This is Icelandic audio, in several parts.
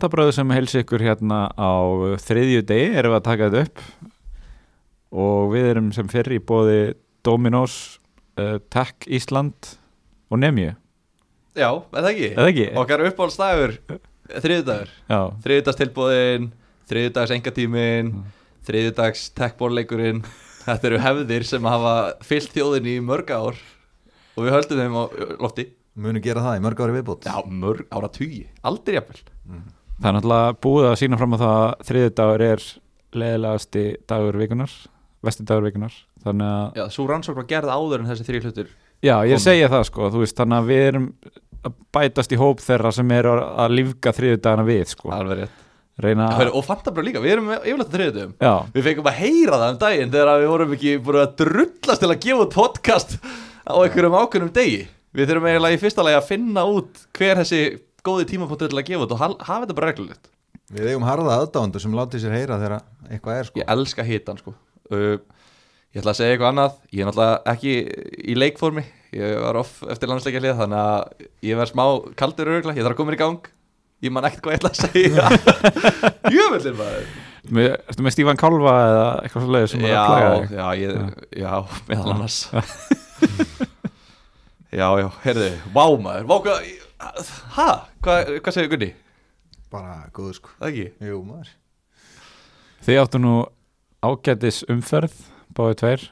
Fantabröðu sem heilsi ykkur hérna á þriðju degi erum við að taka þetta upp. Og við erum sem fyrir í bóði Dominos, uh, Tech Ísland og Nemju. Já, eða ekki? Eða ekki? Okkar Já, Þriðudags tilbúðin, þriðudags engatímin Mm. Þriðudags techbórleikurinn Þetta eru hefðir sem hafa fyllt þjóðinni í mörg ár. Og við höldum þeim á lofti. Munu gera það í mörg ári viðbútt Já, mörg ára tugi, aldrei jafnvel það er náttúrulega búið að sína fram á það að þriðju dagur er leðilegasti dagur vikunar vesti dagur vikunar þannig að, Já, svo rannsókn var gerð áður en þessi þrý hlutur já, ég Komu. segja það sko þú veist, þannig að við erum að bætast í hóp þeirra sem eru að lífga þriðju dagana við sko, Alveg rétt. Reyna Hörru, Og fantabröð líka, við erum yfirleitt á þriðudum já, Við fengum að heyra það um daginn þegar við vorum ekki búin að drullast til að gefa podcast á einhverjum ákveðnum degi. Við þurfum eiginlega í fyrsta lagi að finna út hver þessi góði tímapunktur til að gefa út og hafa þetta bara reglulegt. Við eigum harða aðdándur sem láti sér heyra þegar eitthvað er sko. Ég elska hitan sko. Uh, Ég ætla að segja eitthvað annað. Ég er náttúrulega ekki í leikformi. Ég var off eftir landsleikja hlið Þannig að ég verð smá kaldur örgla Ég þarf að koma í gang. Ég man ekkert hvað ég ætla að segja. Jöfnvöldin maður. Ertu með Stífan Kálfa eða eitthvað svo leiðis sem er að plaga Já, þig? já, ég, já, meðal annars. Já, já, heyrðu, vá maður. Vá, hvað, hæ, hvað, hvað segir Gunni? bara góðu sko. Það ekki? Jú maður. Þið áttu nú ágætis umferð báðið tveir,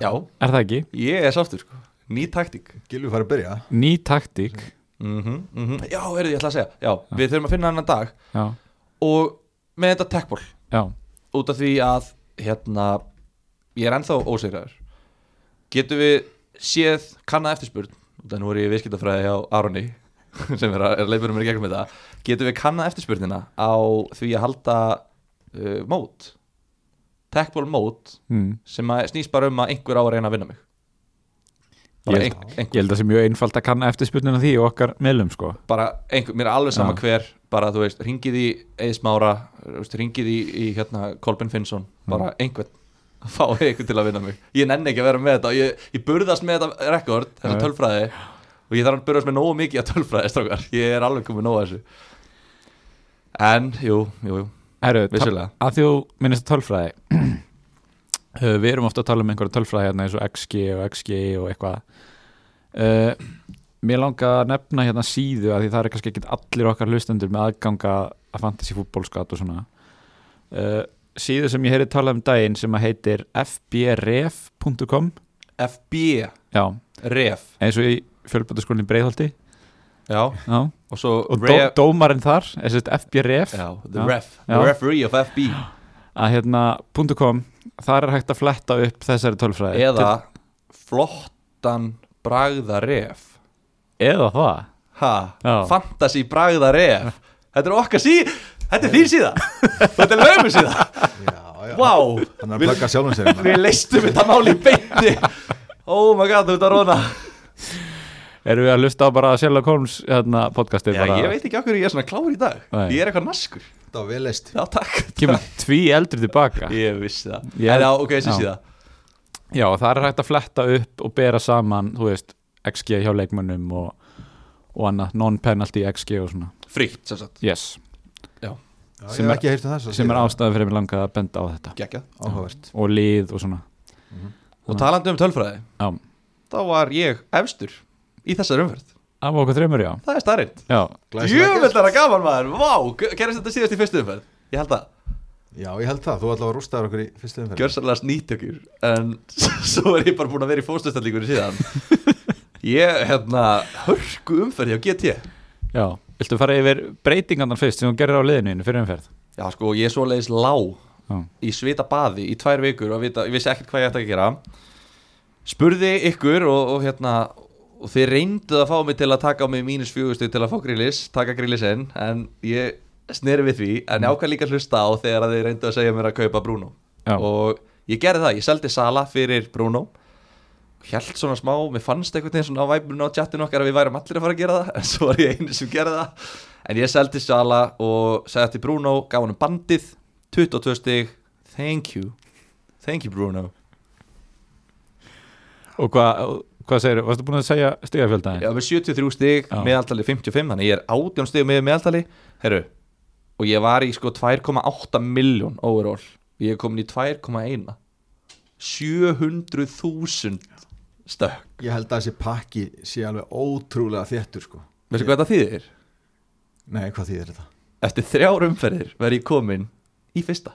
Já, er það ekki? ég er sáttur sko. Ný taktík. Gilvi farið að byrja. Ný taktík. Mm -hmm, Já, heyrðu, ég ætla að segja. Já, við þurfum að finna hennan dag. Já, Og með þetta techball já, Út af því að, hérna Ég er ennþá ósegraður Getum við séð kannað eftirspurn nú er ég viðskiptafræði á Aroni sem er að, að leifurum mér í gegnum þetta. Getum við kannað eftirspurnina á því að halda uh, mót techball mót mm. sem snýst bara um að einhver á að reyna að vinna mig? Ég- ein, ég held að það sé mjög einfalt að kanna eftirspurnina því og okkar meðlum sko. Bara einhver, mér er alveg sama Já. hver bara þú veist, ringið í Eðismára ringið í, í hérna Kolben Finnsson, bara einhvern að fá einhvern til að vinna mig. Ég nenni ekki að vera með þetta ég, ég burðast með þetta rekord, þessu Já. tölfræði og ég þarf að burðast með nógu mikið að tölfræði strákar, ég er alveg komið nógu að þessu. En, jú, jú, jú. Herru, að þú minnist tölfræði uh, við erum ofta að tala um einhverja tölfræði hérna eins og XG og XG og eitthvað. Uh, mér langar að nefna hérna síðu að því það er kannski ekki allir okkar hlustendur með aðganga að fantasy fútbólskat og svona. Uh, síðu sem ég heyri talað um daginn sem að heitir fbref.com FB, já, ref. Eins og í fjölbætaskólinni Breiðholti. Já, já. og og dó, dómarinn þar fbref the ref, the referee of FB að hérna .com þar er hægt að fletta upp þessari tölfræði. Eða flottan bragða ref. Til, eða það? Fantasy bragða ref. Þetta er okkar síð þetta er þín síða. Þetta er lögum síða. Já, já. Vá, Þannig að plugga sjálfum sér hérna. við leistum þetta máli í beinni. Oh my god, þú ert að róna erum við að hlusta á bara Sherlock Holmes hérna, podcastið Já, bara, ég veit ekki okkur ég er svona klár í dag. Nei. Ég er eitthvað naskur. Það var vel leist Já, takk. Kemur tví eldri tilbaka. Ég vissi það. Ég- En já, ok, þessi Já. síða. Já, það er hægt að fletta upp og bera saman þú veist, XG hjá leikmönnum og, og annað, non-penalty XG og svona, Frítt, sem sagt. Yes Sem ég er- um sem er ástæði fyrir mig langað að benda á þetta. Gekja og lið og svona. Og talandi um tölfræði já, Þá var ég efstur í þessar umferð. Af okkur þreymur, já, Það er starrið er það gaman maður. Vá, gerðist þetta síðast í fyrstu umferð? Ég held að Já, ég held það, þú ætla að rústaður okkur í fyrstu umferð. Gjörsanlega snýttökjur En svo er ég bara búin að vera í fóstustallingunni síðan. Ég, hérna, hörku umferð hjá GT já, viltu fara yfir breytingarnar fyrst sem þú gerir á liðinu fyrir umferð? Já, sko, ég er svoleiðis lá já, í svita baði í tvær vikur og vita, ég vissi ekkert hvað ég ætti að gera. Spurði ykkur og, og hérna og þið reynduð að fá mig til að taka á mig mínus fjögustu til að fá grillis, taka grillis inn en ég sneri við því en ég ákvað líka að hlusta á þegar þið reynduð að segja mér að kaupa Bruno. Já, og ég gerði það, ég seldi Sala fyrir Bruno held svona smá, mér fannst einhvern veginn svona á væpurinn á chatinu okkar að við værum allir að fara að gera það en svo var ég einu sem gerði það. En ég seldi Sala og segði til Bruno gaf hann bandið, 22 stig. Thank you. Thank you Bruno. Og hvað, hvað segir, varstu búin að segja stigafjöldaðin? Já, með 73 stig, meðaltali 55 Þannig ég er 18 stig með meðaltali. Herru, og ég var í sko 2,8 miljón overall. Ég er komin í 2,1 700.000 stökk. Ég held að þessi pakki sé alveg ótrúlega þéttur sko. Veistu hvað þetta þýðir? Nei, hvað þýðir þetta? Eftir þrjár umferðir verð ég komin í fyrsta.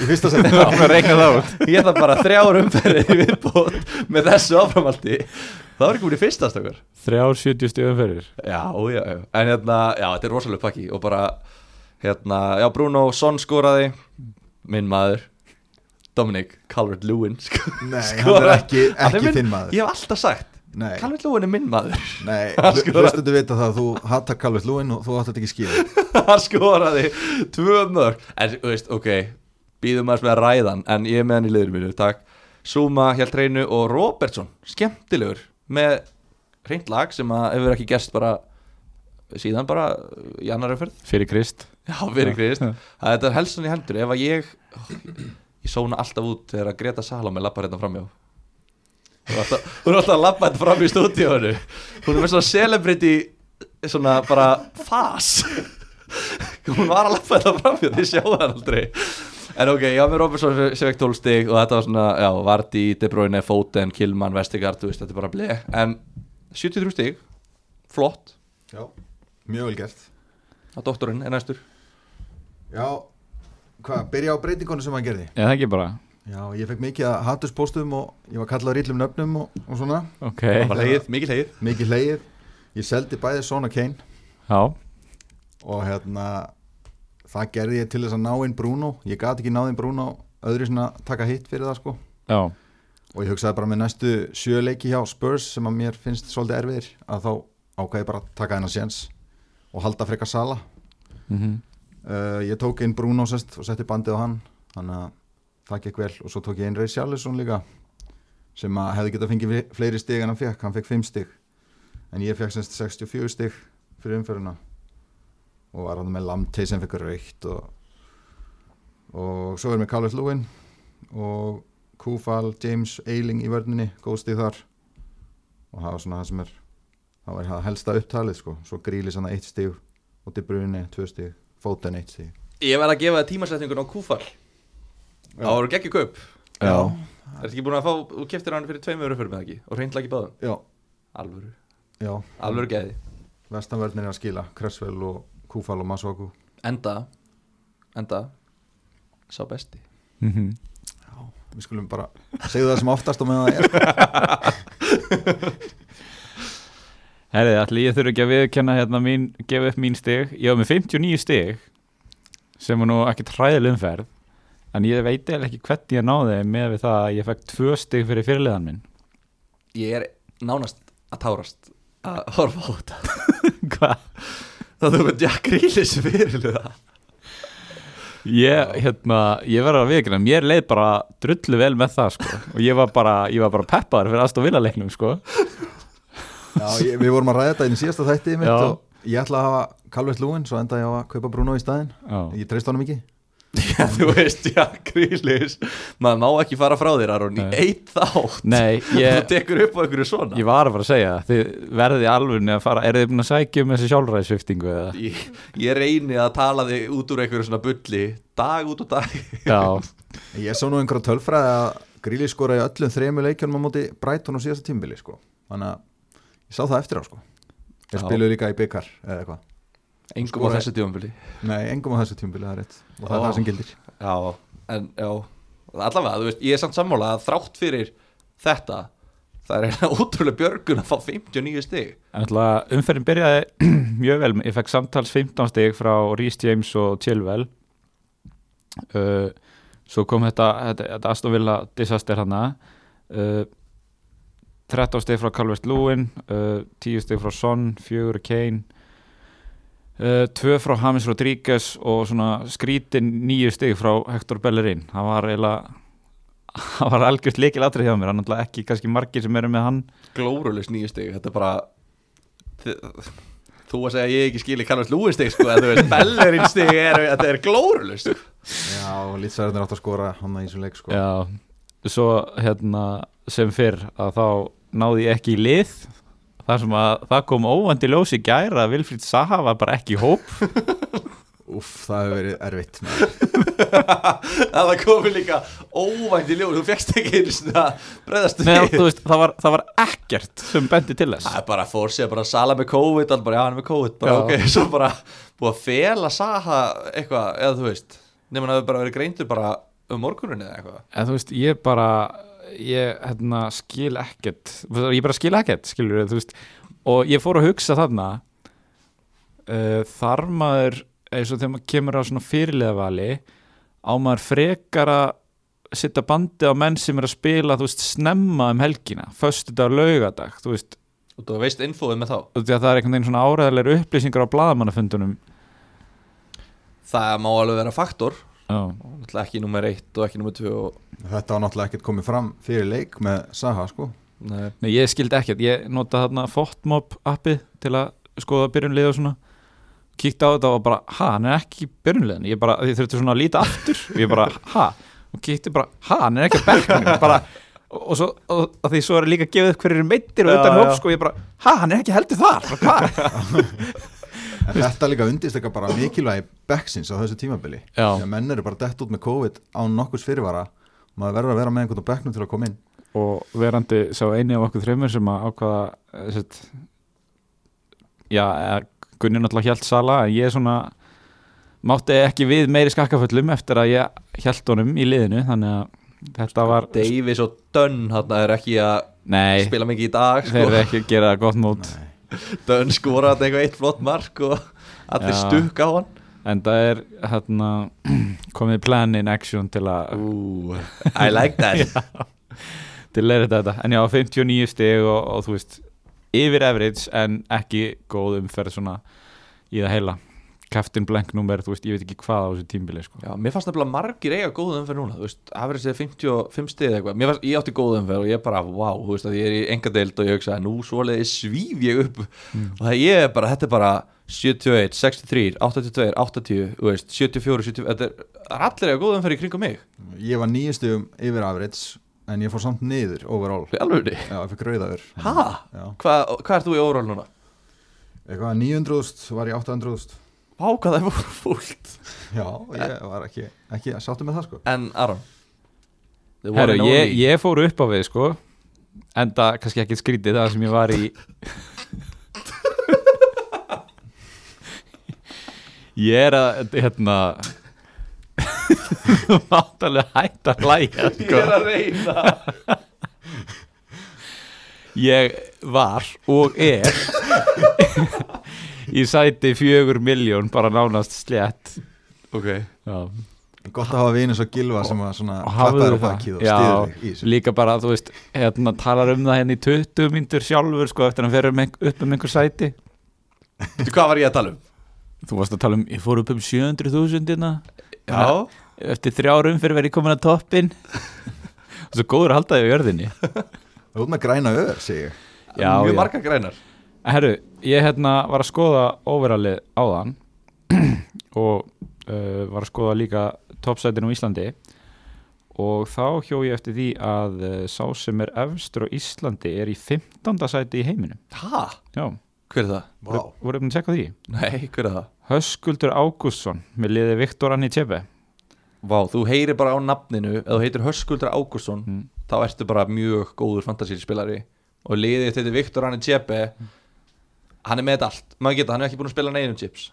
Í fyrsta seti Já, hvað reikna það út? Ég þarf bara þrjár umferðir í viðbót með þessu áframaldi Það var ekki komin í fyrsta stökkar Þrjár 70 stigum fyrir Já, já, já, en hérna, já, þetta er rosalega pakki og bara, hérna, já, Bruno Son skoraði, minn maður, Dominic Calvert-Lewin sko, Nei, hann er ekki, ekki minn- þinn maður. Ég hef alltaf sagt, Nei, Calvert-Lewin er minn maður, nei skoraði. hlustundu vita það að þú hattar Calvert Lúin og þú átt þetta ekki skil hann skoraði tvö mörg, en þú veist, ok, býðum maður með að ræðan, en ég er með hann í liður mínu, takk, Zuma, Hjaltreinu og Robertson, skemmtilegur, með hreint lag sem að hefur ekki gerst bara, síðan bara í annar umferð. Fyrir Krist. Já, fyrir Krist. Já. að Þetta er helsan í hendur. Ef að ég Ég sóna alltaf út þegar að Greta Salome lappar hérna framjá Hún er alltaf, hún er alltaf að lappa hérna fram í stúdíónu Hún er með svona celebrity Svona bara fas. Hún var að lappa hérna framjá Þið sjáðu hann aldrei. En ok, já með Robertson sem vekk 12 stig Og þetta var svona, já, Vardy, De Bruyne, Foden Kilman, Vestigard, þú veist, þetta er bara ble En 73 stig. Flott, Já, mjög vel gert. Að doktorinn er næstur. Já, hvað, byrja á breytingunum sem hann gerði? Eða ekki bara? Já, ég fekk mikið að hattuspóstum og ég var kallað rýllum nöfnum og, og svona. Ok. Það var leið, mikið leið Mikið hleyið Ég seldi bæði Son og Kane. Já. Og hérna það gerði ég til þess að ná inn Bruno. Ég gati ekki náð inn Bruno öðru svona taka hitt fyrir það sko. Já. Og ég hugsaði bara með næstu sjö leiki hjá Spurs sem að mér finnst svolítið erfiðir að þá ákvæði bara taka hennar séns og halda frekar sala mm uh, ég tók inn Bruno sest og setti bandið á hann þannig að það gekk vel. Og svo tók ég inn Ray Charlesson líka sem að hefði getað fengið fi- fleiri stig en hann fekk, hann fekk 5 stig. En ég fekk semst 64 stig fyrir umferðina. Og var hann með Lamtey sem fekk raukt og, og svo er með Calvert Lewin og Kúfal, James Eiling í vörninni, góð stig þar. Og það var svona það sem er það var það helsta upptalið sko. Svo grílis hann 1 stig og De Bruyne 2 stig, Foden 1 stig. Ég verð að gefa það tímasetningun á kúfall Það voru geggjur kaup. Já. Er þetta ekki búin að fá, þú keftir hann fyrir tveim öru fyrir með ekki? Og reyndla ekki báðum? Já, Alvöru, já. Alvöru geði vestanvörnir er að skila Cresswell og Kúfal og Masuaku Enda, enda Sá besti. Mm við skulum bara segja það sem oftast og meðan það er Herri, allir ég þurfi ekki að viðkenna hérna mín, gefa upp mín stig Ég var með 59 stig sem var nú ekki træðil umferð en ég veit eða ekki hvernig ég náði með við það að ég fekk tvö stig fyrir fyrirliðan minn Ég er nánast að tárast að horfa á þetta Hvað? Það þú með Jack Grealish fyrirluða Ég, hérna, ég verður að viðkynna mér leið bara drullu vel með það sko. og ég var bara, ég var bara peppaður fyrir aðstof vilaleiknum sko. Já, við vorum að ræða þetta í síðasta þætti mitt Já. og ég ætla að hafa Calvert Lúin svo enda ég á að kaupa Bruno í staðinn Já. ég treyst honum ekki Já, þú veist, Jack Grealish Maður má ekki fara frá þér, Aron, í Nei. eitt þátt Nei, Þú ég, tekur upp á einhverju svona ég var að fara að segja þið verðið alveg að fara, eru þið búin að sækja um þessi sjálfræðisviftingu eða? ég, ég reyni að tala þig út úr einhverju svona bulli Dag út og dag Já, ég sá nú einhverja tölfræði að Gríli skora í öllum þremu leikjunum á móti Brighton á síðasta tímbili sko. þannig að ég sá það eftir á sko. ég Já. spiluðu líka í byggar eða eitthvað. Engum á Skoraði- þessu tímabili. Nei, engum á þessu tímbili, það er rétt. Og það er það sem gildir. Já, en já. Allavega, þú veist, ég er samt sammála að þrátt fyrir þetta Það er eiginlega ótrúlega björgun að fá 59 stig. Umferðin byrjaði mjög vel, ég fekk samtals 15 stig frá Rhys James og Chilwell. Uh, svo kom þetta, þetta, þetta Aston Villa disaster hana. Uh, 13 stig frá Calvert Lewin uh, 10 stig frá Son, 4 Kane uh, 2 frá James Rodríguez og svona skrítin 9 stig frá Hector Bellerin það var eiginlega það var algjört leikil atrið hjá mér, hann er náttúrulega ekki kannski margir sem eru með hann Glórulegs nýju stig, þetta er bara Þú að segja að ég ekki skili kannast lúi stig sko, en þú veist, Bellerin stig er, þetta er glórulegs sko. já, lýtsarðin átt að skora hann í þessum leik sko. Já, svo hérna sem fyrr að þá náði ekki í lið. Þar sem að það kom óvandi ljós í gæra að Vilfríð Saha var bara ekki í hóp. Úff, það hefur verið erfitt. Það var komið líka óvænt í ljóð Þú fegst ekki einu svona breyðast Nei, þú veist, það, var, það var ekkert sem bendi til þess. Það er bara fór sér bara Sala með COVID bara, já hann er með COVID. Bara, Já. ok, Svo bara búið að fela Saha eitthvað Eða þú veist Nefnum að það hefur bara verið greindur bara um morguninni eða eitthvað. En þú veist, ég bara ég hérna, skil ekkert. Ég bara skil ekkert, skilur veist. Og ég fór að hugsa þarna uh, þar maður eins og þegar maður kemur á svona fyrirleðavali á maður frekar að setja bandi á menn sem er að spila þú veist, snemma um helgina föstudag, laugadag, þú veist. Og þú veist infóið með þá? Það er einhvern veginn svona áræðilegur upplýsingar á blaðamannafundunum. Það má alveg vera faktor Náttúrulega ekki nummer 1 og ekki nummer 2 og... Þetta var náttúrulega ekkert komið fram fyrir leik með Saha sko. Nei, Nei, ég skildi ekkert, ég nota þarna Fotmob appið til að skoða byrjunlið og svona. Kíkti á þetta og bara, ha, hann er ekki byrjunliðin ég bara, ég þurfti svona að líta aftur. Og ég bara, ha, og kíkti bara ha, hann er ekki að bergna bara, og, og svo, og, og því svo er líka gefið upp hverjir meittir og utan já. hóp, sko, ég bara ha, hann er ekki heldur þar, bara, hvað En þetta líka undist eitthvað bara mikilvægi backsins á þessu tímabili. Menn eru bara dett út með COVID án nokkurs fyrirvara. Maður verður að vera með einhvern á bekknum til að koma inn. Og verandi sá eini af okkur þreymur sem að ákvaða eh, sett, já, eða Gunni náttúrulega hjælt Sala en ég svona mátti ekki við meiri skakkaföllum eftir að ég hjælt honum í liðinu þannig að þetta var Davis og Dunn hann er ekki að nei, spila mikið í dag þeir eru sko. ekki að gera gott mót Dunn skoraði eitthvað eitt flott mark og allir Já. stukka á hann. En það er hérna, komið plan in action til að Ooh, I like that. Til að leira þetta. En já, 59 stig og, og þú veist yfir average en ekki góð umferð svona í það heila Captain Blank nummer, þú veist, ég veit ekki hvað á þessu tímbili sko. Já, mér fannst nefnilega margir eiga góð umferð núna Þú veist, aðverðis er 55 stið eitthvað. Mér fannst, ég átti góð umferð og ég bara, wow Þú veist, að ég er í enga deild og ég hugsa Nú svoleiði svíf ég upp. Og það ég er bara, þetta er bara 71, 63, 82, 80 Þú veist, 74, 70 Þetta er, er allir eiga góð umferð í kringum mig. Ég var nýjastum yfir average en ég fór samt niður overall? Eitthvað 900.000 var ég 800.000 Hvað það er fúlt. Já, ég var ekki, ekki sáttu með það sko. En Aron? Herru, ég, ég fór upp á við sko en það kannski ekki skrítið það sem ég var í. Ég er að hérna þú mátt alveg hægt að hlæja Ég sko. er að reyna. Ég var og er í sæti fjögur miljón bara nánast slétt. Ok. Já. Gott að hafa vini svo gilva sem að svona og hafðu klappa þér á það. bakið og Já, stiður þig í þessu. líka bara þú veist hérna, talar um það henni í 20 myndur sjálfur sko eftir að hann fer um upp um einhver sæti. Veitu, Hvað var ég að tala um? þú varst að tala um, ég fór upp um 700.000 hérna, Já. Eftir þrjárum fyrir verið komin að toppin og svo góður að halda því á jörðinni. Það er út með græna öður, segi ég. Já, Mjög já. margar grænar Herru, ég hérna var að skoða overallið áðan og uh, var að skoða líka toppsætin á Íslandi og þá hjó ég eftir því að uh, sá sem er efstur á Íslandi er í 15. sæti í heiminum Hæ? Já, Hver er það? Vá, voru ekki að tjekka því Nei, hver er það? Höskuldur Ágústsson með liði Viktor Anni Tjepe Vá, þú heyrir bara á nafninu Ef þú heitir Höskuldur Ágússon Mm. Þá ertu bara mjög góður fantasíspilari Og liðið þetta Viktor Anni Tjepe Hann er með allt. Maður geta, hann er ekki búin að spila neinum chips.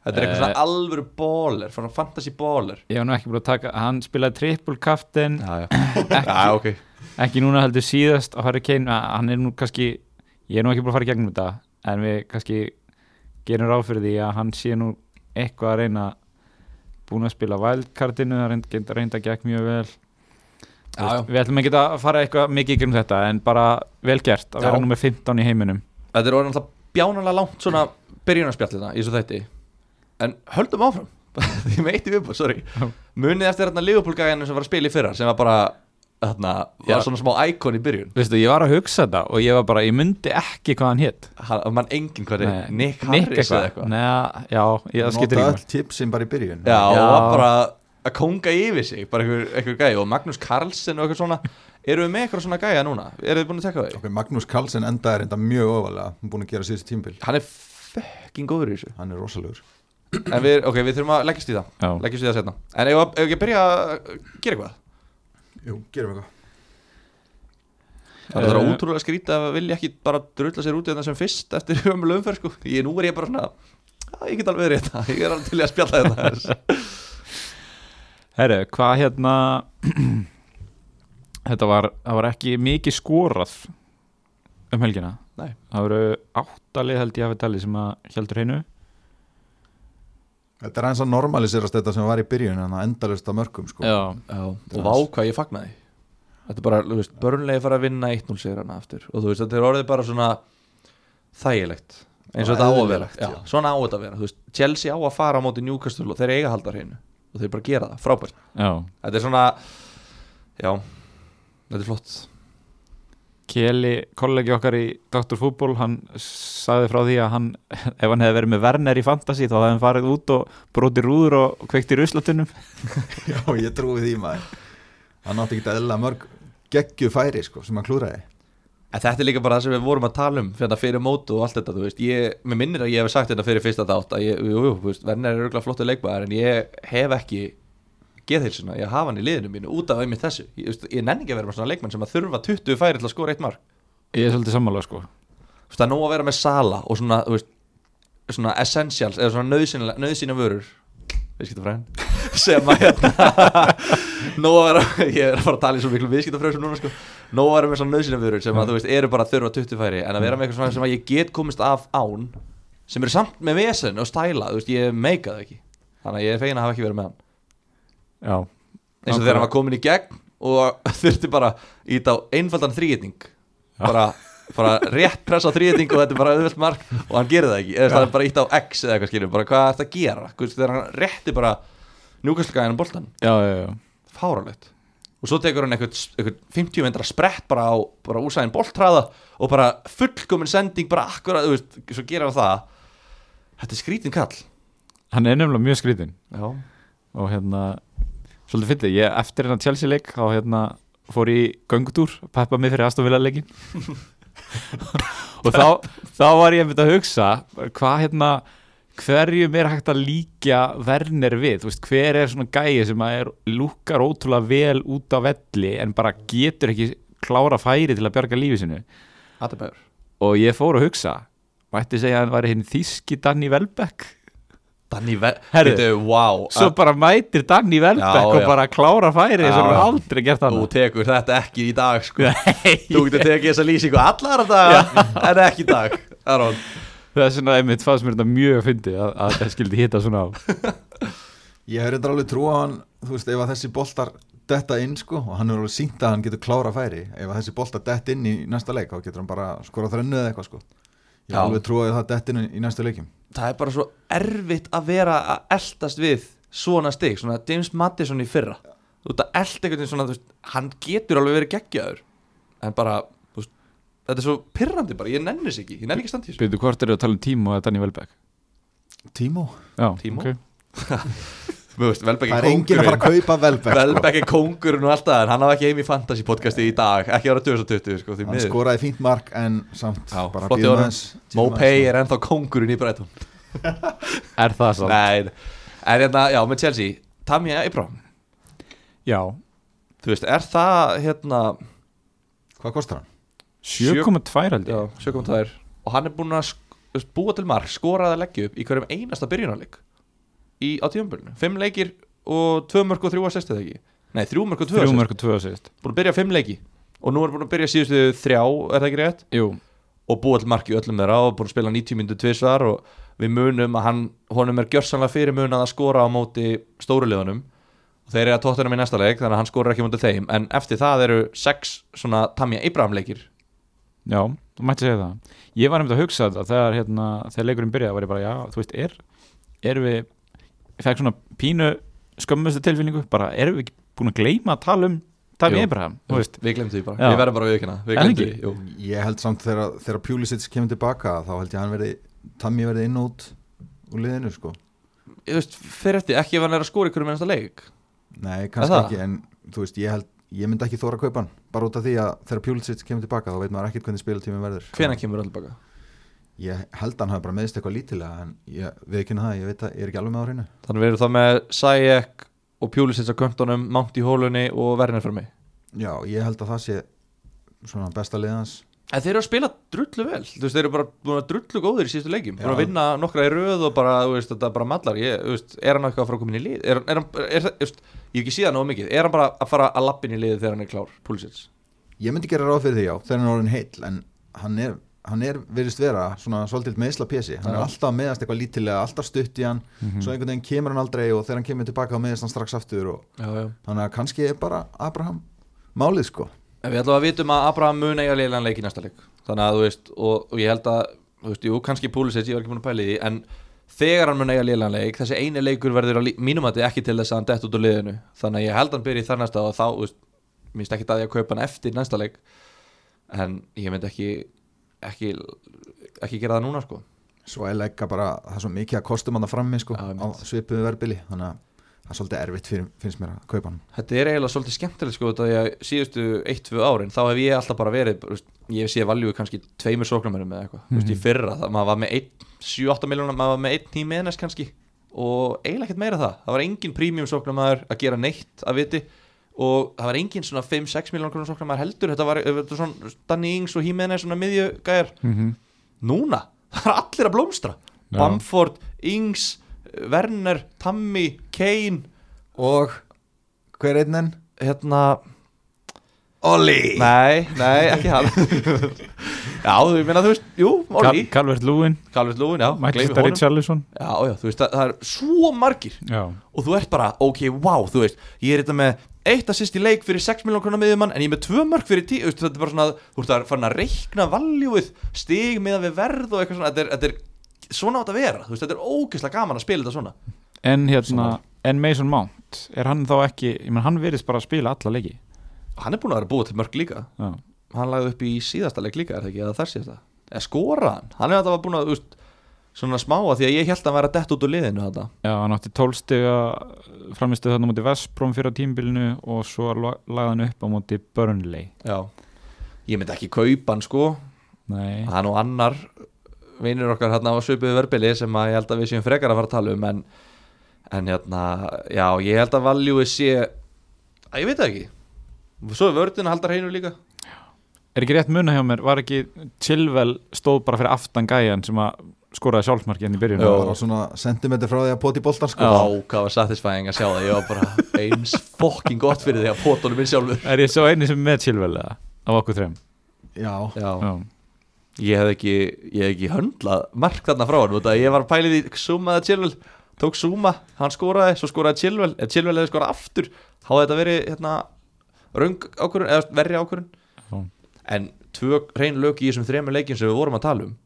Þetta er eitthvað Eh. svona alvöru baller Svona fantasy baller. Ég var nú ekki búin að taka, hann spilaði triple captain. Já, já, ekki, já ok. ekki núna heldur síðast á Harry Kane, að hann er nú kannski ég er nú ekki búin að fara í gegnum þetta en við kannski gerum ráð fyrir því að hann sé nú eitthvað að reyna búin að spila wildcardinu það reynd, geta reynda gegn mjög vel. Já, já. við ætlum ekki að fara eitthvað mikið gegnum þetta en bara vel gert að vera nummer 15 í heiminum. Þetta er orðin alltaf bjánalega langt svona byrjunarspjallina í þessu þætti. En höldum áfram. Því með eitt í viðbúr, sorry. Munið eftir hérna Liverpool-gæðinu sem var að spila í fyrra sem var bara, hérna, Já. var svona smá íkon í byrjun. Veistu, ég var að hugsa þetta og ég var bara, ég myndi ekki hvað hann hann, mann engin hvað er Nick Harris eða eitthvað. Nei, já, ég, það skiptir öll tipsin bara í byrjun. Já, og Já. var bara að konga yfir sig bara einhver, einhver gæði og Magnús Carlsen og eitthvað svona Erum við með eitthvað svona gæja núna? Eru þið búin að tekka því? Ok, Magnús Carlsen enda er enda mjög ofalega Hún er búin að gera síðustu tímbil Hann er fucking góður í þessu Hann er rosalegur En við, ok, við þurfum að leggjast í það Já. Leggjast í það setna En ef, ef ekki að byrja að gera eitthvað Jú, gerum eitthvað Það er Eh. uh, ótrúlega skrítið að vilja ekki bara drulla sér út í þetta sem fyrst eftir ömul umferð sko. ég, Nú er ég bara svona "Já, Ég get alveg verið þetta, ég er alveg til að spjalla þetta Herru, hvað hérna Þetta var, var ekki mikið skorað um helgina. Nei. Það voru áttalið held ég hafi talið sem að heldur hreinu. Þetta er aðeins að normaliserast þetta sem var í byrjun En það endalist að mörgum sko. Já, Já, og vá hvað ég fagnaði. Þetta er bara, þú veist, börnlegi fara að vinna 1-0 sigrana aftur. Og þú veist, þetta er orðið bara svona þægilegt. Eins og þetta á að vera. já, svona á þetta að vera, þú veist, Chelsea á að fara á móti Newcastle og þeir eiga að halda hreinu. Og þeir bara gera það, frábært. Já. Þetta er svona, já þetta er flott. Keli, kollegi okkar í Dr. Fútból, hann sagði frá því að hann, ef hann hefði verið með Werner í Fantasy þá hefði hann farið út og brotið rúður og kveikt í ruslatunum Já, ég trúi því maður. Hann átti ekki eðla mörg geggju færi sko sem hann klúraði En þetta er líka bara það sem við vorum að tala um fyrir, fyrir mótu og allt þetta, þú veist. Ég, mér minnir að ég hef sagt þetta fyrir fyrsta þátt að ég, jú, jú, þú veist, Werner er örgulega flottu leikmaður en ég hef ekki geðheilsuna, ég hafa hann í liðinu mínu út af einmitt þessu, ég, ég nenni ekki að vera með svona leikmann sem að þurfa 20 færi til að skora eitt mark. Ég er svolítið sammála sko. Þú veist, það er nóg að vera með sala og svona, veist, svona essentials eða svona nöðsynja vörur. Viðskiptafræðin. Sem að hérna nóg að vera, ég er að fara að tala í svo miklu viðskiptafræðin núna sko, nóg að vera með svona nöðsynja vörur sem að þú veist, eru bara að þurfa 20 færi en að vera með eitthvað svona sem að ég get komist af án sem eru samt með vesen og stæla, þú veist, ég meika það ekki. Þannig að ég er fegin að hafa ekki verið með hann Já, eins og þegar hann var komin í gegn og þurfti bara ít á einfaldan þrýgetning bara, bara rétt pressa á þrýgetning og þetta er bara auðvelt mark og hann gerir það ekki. Eða það er bara ít á X eða eitthvað skilur. Bara hvað er þetta að gera? Guð, þegar hann rétti bara njúkastlega um boltan fáralegt og svo tekur hann eitthvað, eitthvað 50 metra sprett bara á bara úsæðin boltræða og bara fullkomin sending bara akkurat, þú veist, svo gerir hann það. Þetta er skrítin kall. Hann er nefnilega mjög skrítin já, og hérna, svolítið fyndið. Ég eftir hérna Chelsea leik þá hérna fór í göngutúr, peppa mig fyrir Aston Villa leikin og þá, þá var ég að hugsa hvað hérna hverjum er hægt að líkja Werner við, veist, hver er svona gæi sem er, lúkar ótrúlega vel út á velli en bara getur ekki klára færi til að bjarga lífi sinu og ég fór að hugsa mætti segja að hann væri hinn þíski Danny Welbeck Danny Vel, Herðu, Bíddu, wow svo bara mætir Danny Welbeck Já, og bara klára færi sem hann já. aldrei gert hann Þú tekur þetta ekki í dag sko. Þú getur tekið þessa lýsingu allar þetta En ekki í dag Aron. það er svona einmitt fannst mér þetta mjög fyndi að, að það skildi hitta svona á. Ég hef reyndar alveg trú á hann Þú veist, ef að þessi boltar detta inn sko og hann er alveg sínt að hann getur klára færi ef að þessi boltar dett inn í næsta leik þá getur hann bara skorað þrennu eða eitthvað sko. Ég hef alveg trú á að það er bara svo erfitt að vera að eldast við svona stig Svona James Madison í fyrra. Þú veist að elda einhvern veginn svona veist, Hann getur alveg verið geggjaður En bara veist, Þetta er svo pirrandi bara, ég nenni sig ekki Ég nenni ekki að standa í þessu. Byrðu hvort eru að tala um tíma og Danny Welbeck? Tímó Já, Timo? ok. Þú veist, Velbæk Það er enginn að fara að kaupa velbæk sko. Velbæk er kóngurinn og alltaf En hann hafa ekki heim í fantasy podcasti í dag Ekki ára 2020 sko, því Hann miður. skoraði fínt mark en samt Já, bara býðum tímum Mopay er ennþá kóngurinn í Breitón Er það svo? Nei, en hérna, já, með Chelsea Tammy Abraham, Já, þú veist, er það hérna, Hvað kostar hann? 7,2 held já, ég 7.2 og hann er búinn að sk- þú veist, búa til mark, skorað að leggja upp í hverjum einasta byrjunarleik í, á tímabölinu, fimm leikir og tvö mörg og þrjú að sérstu það ekki? Nei, þrjú mörg og tvö Þrjú assist. mörg og tvö assist. Búinn að byrja fimm leiki. Og nú er búinn að byrja síðustu þrjá, er það ekki rétt? Jú, og búa til mark í öllum þeirra og búinn að spila 90 myndu tvisvar og við munum að hann, honum er gjörsanlega fyrir munað að skora á móti stóruleðunum og þeir eru að tóttunum í næsta leik þannig að hann skorar ekki mútið þeim. En eftir það eru sex svona Tammy Abraham leikir. Já, þú mætti segja það. Ég var nefnd að hugsa þetta þegar, hérna, þegar leikurinn byrjaði var ég bara, já, þú veist, er erum við, ég fekk svona pínu skömmustu tilfinningu, bara erum við ekki búin að gleyma að tala um þú veist? við glemum því bara, Já. við verðum bara við ekki? jú. Ég held samt þegar, þegar Pulisic kemur tilbaka þá held ég að hann verði Tammy verði inn og út úr liðinu sko. Ég veist, fyrir eftir, ekki ef hann er að skora ykkur með næsta leik. Nei, kannski ekki en þú veist, ég held ég myndi ekki þóra að kaupa hann. Bara út af því að þegar Pjúlisic kemur tilbaka þá veit maður ekkert hvernig spilatími verður. Hvenær kemur hann tilbaka? Ég held að hann hafi bara meðist eitthvað lítilega en ég við ekki það, ég veit að ég er ekki alveg með á hreinu. Þannig við erum þá með Sajek og Pjúlisins á köntunum, Mount í hólunni og Werner fyrir mig. Já, ég held að það sé svona besta liðans En þeir eru að spila drullu vel. Þú veist, þeir eru bara búin að drullu góðir í síðustu leikjum. Búin að vinna nokkra í röð og bara, þú veist, þetta bara mallar. Ég, þú veist, Er hann eitthvað að fara að koma inn í lið? Er, er, hann- er, er, er, ég hef ekki síðan nóg mikið. Er hann bara að fara að lappin í liðið þegar hann er klár, Púlisins? ég myndi gera ráð fyrir því já, þegar hann er orðin heill en hann er, hann er virðist vera svona svolítið meðsla pjessi, hann er alltaf meðast eitthvað lítilega, alltaf stutt í hann. Svo einhvern veginn kemur hann aldrei og þegar hann kemur tilbaka þá meðast hann strax aftur og Já, já. þannig að kannski er bara Abraham málið sko. En við ætlum að vitum að Abraham mun eiga leilan leik í næsta leik. Þannig að þú veist, og, og ég held að Þú veist, jú, kannski Púlisins, ég var ekki búin að pæla í því En þegar hann mun eiga leilan leik Þessi eini leikur verður að mínum að ekki til þess að hann dett út ekki ekki gera það núna sko. Svo er leggja bara, það er svo mikið að kostum hann að frammi sko, Já, á svipuðu verbili þannig að það er svolítið erfitt fyrir, finnst mér að kaupa hann. Þetta er eiginlega svolítið skemmtilegt sko því að síðustu 1-2 árin þá hef ég alltaf bara verið ég sé valjú kannski tveimur sóknarmönnum eða eitthvað, þú veist, í fyrra það, maður var með 7-8 miljónar, maður var með 1 tími ennast kannski. Og eiginlega ekkert meira það. Það var engin prímjum sóknarmæður að gera neitt að viti og það var engin svona 5-6 miljónar krónar sóknarmæður heldur þetta var, þetta var svona Danny Ings og Jimenez svona miðjugæjar Mhm. núna, það er allir að blómstra Já. Bamford, Ings, Werner, Tammy, Kane og hver einn enn? hérna Olli! Nei, nei, ekki hann Já, þú meina, þú veist, jú, Olli Calvert Lúin, Calvert Lúin, já, Michael gleymi Starry honum. Charlison Já, já, þú veist, það, það er svo margir Já, Og þú ert bara, ok, wow, þú veist Ég er þetta með eitt assist í leik fyrir 6 miljón krónar miðjumann En ég með tvö mörg fyrir 10 Þetta er bara svona, þú ert að fara að reikna valjúið Stig með við verð og eitthvað svona Þetta er, þetta er svona átt að vera veist, þetta er ógeðslega gaman að spila þetta svona. En hérna. En Mason Mount, er hann þá ekki ég menn, hann virðist bara að spila alla leiki? Hann er búin að vera búið til mörg líka. Já, Hann lagði upp í síðasta leik líka, er það ekki, eða þar síðasta? Eða skora hann, hann er var búin að, þú veist Svona smáa því að ég held að hann væri að dett út úr liðinu þetta Já hann átti tólstega framistuð þarna á móti Vestbrom fyrir tímbilinu og svo la- lagði hann upp á móti Burnley. Já. Ég myndi ekki kaupa hann sko. Nei, Það er nú annar vinur okkar hérna á svipuðu verbili sem að ég held að við séum frekar að fara að tala um en, en hérna, já, ég held að valjúi sé að ég veit ekki. Svo er vördin að halda hreinu líka. Er ekki rétt muna hjá mér var ekki Chilwell stóð skoraði sjálfsmarki henni í byrjun. Var svona sentimeter frá því að poti boltar sko. Já, hvað var satisfying að sjá það? Ég var bara eins fokking gott fyrir því að pótunum minn sjálfur. Er ég svo eini sem er með eða? Af okkur þreim já, Já, Já, ég hef ekki, ég hef ekki höndlað mark þarna frá hann Ég var pælið í Zuma eða Chilwell. Tók Zuma, hann skoraði, svo skoraði Chilwell Ef Chilwell hefði skorað aftur. Þá hefði þetta verið hérna, röng ákvörun Eða verri ákvörun Já. En tvö hrein lög í þessum þremur leikjum sem við vorum að tala um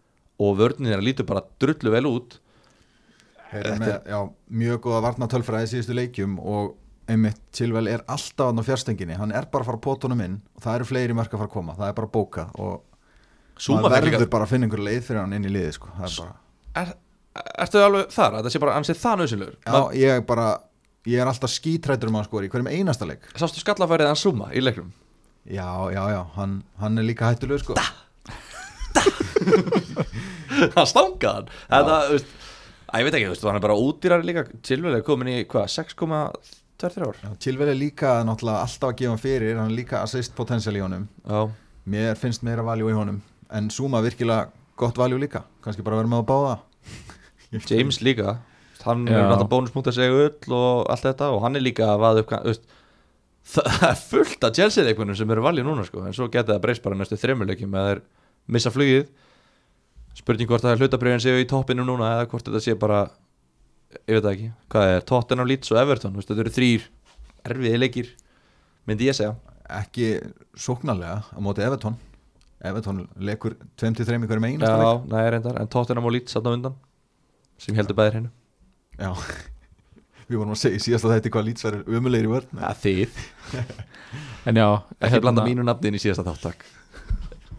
Og vörnin þeirra lítur bara drullu vel út með, já, mjög góða varna tölfræði síðustu leikjum og einmitt Chilwell er alltaf hann á fjárstenginni hann er bara að fara pótunum inn og það eru fleiri mörg að fara að koma, það er bara að bóka og Zuma maður verður bara að finna einhver leið fyrir hann inn í liði sko. er bara, er, Ertu alveg þar? Að það sé bara, hann sé það nöðsynlegur já, ég bara ég er alltaf skítrættur um að skora í hverjum einasta leik Sástu skallafærið hann Zuma í leiknum? já, já, já, hann, hann er líka hættulegur sko. hann stangaði hann. Þetta, þú veist Æ, ég veit ekki, þú veist, hann er bara útýrar líka. Chilwell er komin í, hvað, 6,23 ár Chilwell er líka náttúrulega alltaf að gefa hann fyrir hann er líka assist potential í honum. Já, mér finnst meira valjú í honum en Zuma virkilega gott valjú líka. Kannski bara vera með að báða. James líka. Hann Já. er náttúrulega bónusmúta sig öll og allt þetta og hann er líka að vaða upp veist, Það er fullt af Chelsea leikmennum sem eru valið núna sko. En svo geta það breyst bara næstu þremuleikjum eða missa flugið. Spurning hvort það er hlutabriðin séu í toppinu núna eða hvort þetta sé bara ég veit það ekki, hvað er Tottenham, Leeds og Everton? Þú veist, þetta eru þrýr erfiði leikir myndi ég segja. Ekki sóknarlega á móti Everton. Everton leikur 23 í hverjum einasta Já, leik. næ, reyndar, en Tottenham og Leeds á undan sem heldur bæðir hennu Já, við vorum að segja í síðasta þetta hvað lýts verður umulegir í vörn. Ja, Þið, en já ekki hérna, blanda mínu nafnin í síðasta þáttak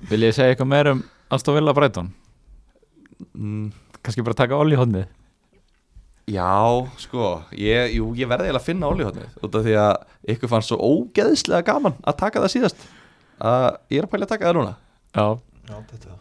Vil ég segja eitthvað meir um Aston Villa Brighton? Mm, Kannski bara taka Olli hodnið Já, sko, ég, jú, ég verði að finna Olli út af því að ykkur fannst svo ógeðslega gaman að taka það síðast. Að ég er að pæla að taka það núna. Já, Já, þetta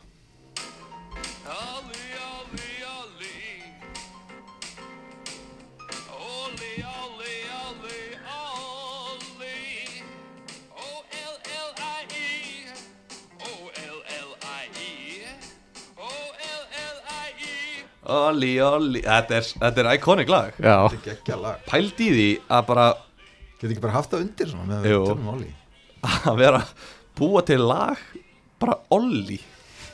Olli, Olli, þetta er, þetta er iconic lag. Já, er geggja lag. Pælt í því að bara Get ekki bara haft það undir svona með að Jú. við tölum Olli? Að vera búa til lag bara Olli.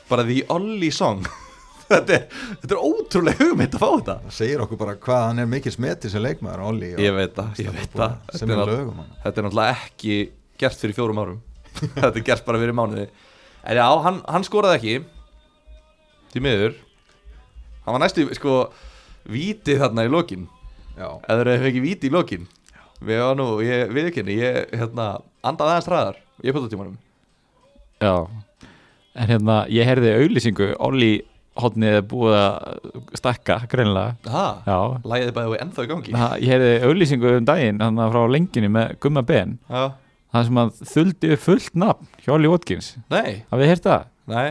Bara the Olli song. Þetta er, þetta er ótrúlega hugmynd að fá þetta. Það segir okkur bara hvað hann er mikil smeti sem leikmaður Olli Ég veit það, ég veit það. Sem Þetta er er, lögum hann. þetta er náttúrulega ekki gert fyrir fjórum árum. Þetta er gert bara fyrir mánuði. En já, hann, hann skoraði ekki. Því miður Hann var næstu, sko Vítið þarna í lokin. Já, Eða þeir ekki víti í lokin. Við var nú, ég við ekki Ég, hérna, andaði aðeins hraðar Ég pötta tímanum já. En hérna, ég heyrði auglýsingu Olli hotnið er búið að stakka, Já, lægiði bæði ennþá í gangi. Ha, ég heyrði auglýsingu um daginn að frá lengjunni með Gumma Ben. Já, Það sem að þuldi upp fullt nafn hjá Olli Watkins. Nei, Hafið þið heyrt það? nei.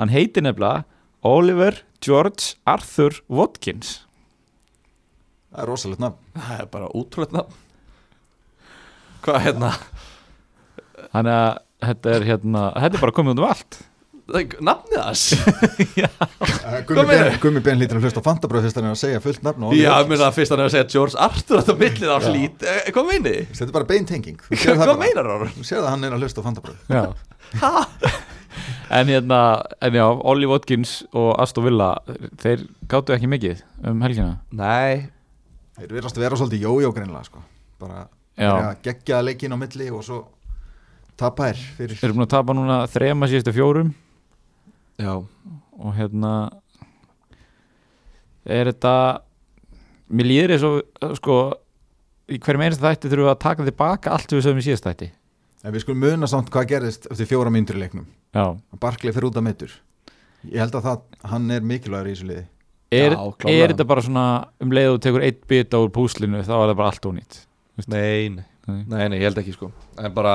Hann heitir nefnilega Oliver George Arthur Watkins. Það er rosalegt nafn. Það er bara útrúlega nafn. Hvað, hérna? Þannig að þetta er hérna Þetta er bara komið út um allt. Nafnið þess Eh, Gummi ben, lítur að hlusta á fantabröð fyrst hann er að segja fullt nafn Já, það fyrst hann er að segja George Arthur Þetta millið á hlýt. Eh, Hvað meini? Þetta er bara beintenging. Það Hvað bara. meinar hann? Þú sér það að hann er að hlusta á fantabröð. Já En hérna, en já, Olli Watkins og Aston Villa Þeir gáttu ekki mikið um helgina. Nei. Þeir verðast að vera svolítið jójó greinlega sko. bara Já, geggjaða leikin á milli og svo tapa þær fyrir þeir eru búin að tapa núna þrema síðustu fjórum. Já. Og hérna er þetta mér líður eins og sko í hverjum einasta þætti þurfum við að taka tilbaka allt sem við sögum í síðast þætti. En við skulum muna samt hvað gerðist eftir fjóra mínútur í leiknum Barkley fyrir út að meittur Ég held að það, hann er mikilvægur í þessu liði. Er, Já, er þetta bara svona um leið og þú tekur eitt bita úr púslinu þá er það bara allt ónýtt? Nei, nei. Nei. Nei, nei, ég held ekki sko. En bara,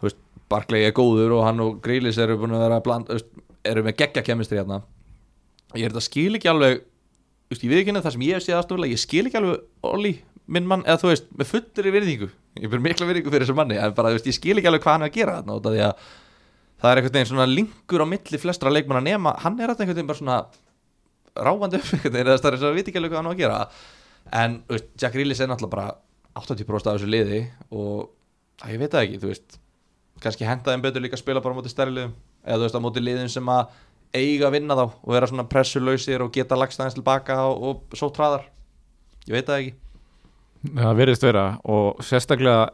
þú veist, Barkley er góður og hann og Greilis eru búin að vera að blanda, þú veist, eru með geggja kemistri hérna. Ég er þetta skil ekki alveg Þú veist, ég við ekki það sem ég hef séð aðstoflega Ég skil ekki alveg Olli, minn mann Eða þú veist, með fullri virðingu. Ég ber mikla virðingu fyrir þessu manni En bara, þú veist, ég skil ekki alveg hvað hann er að gera þarna það er einhvern veginn svona linkur á milli flestra leikmanna nema Hann er þetta einhvern veginn bara svona ráfandi upp einhvern veginn það er svo að viti ekki alveg hvað hann á að gera. En veist, Jack Grealis er náttúrulega bara 80% af þessu liði og að ég veit það ekki, þú veist kannski henda þeim betur líka að spila bara á móti stærri liðum. Eða þú veist á móti liðum sem að eiga að vinna þá og vera svona pressulausir og geta lagst aðeins tilbaka og, og svo traðar ég veit það ekki. Það verðist vera og sérstaklega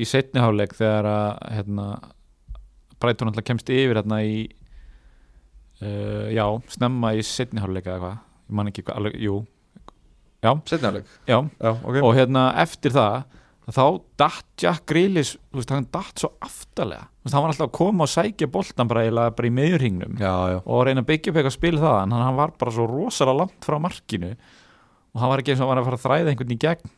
í setni háleik þegar að hérna, Brighton alltaf kemst yfir hérna í uh, já, snemma í setni háleik eða hvað, ég man ekki alveg, jú, já. Já, ok. Og hérna eftir það þá datt Jack Grealish þú veist, hann datt svo aftalega veist, hann var alltaf að koma og sækja boltan bara, bara í meðurhingnum og reyna að byggja upp eitthvað spil það en hann var bara svo rosalega langt frá markinu og hann var ekki eins og hann var að fara að þræða einhvern í gegn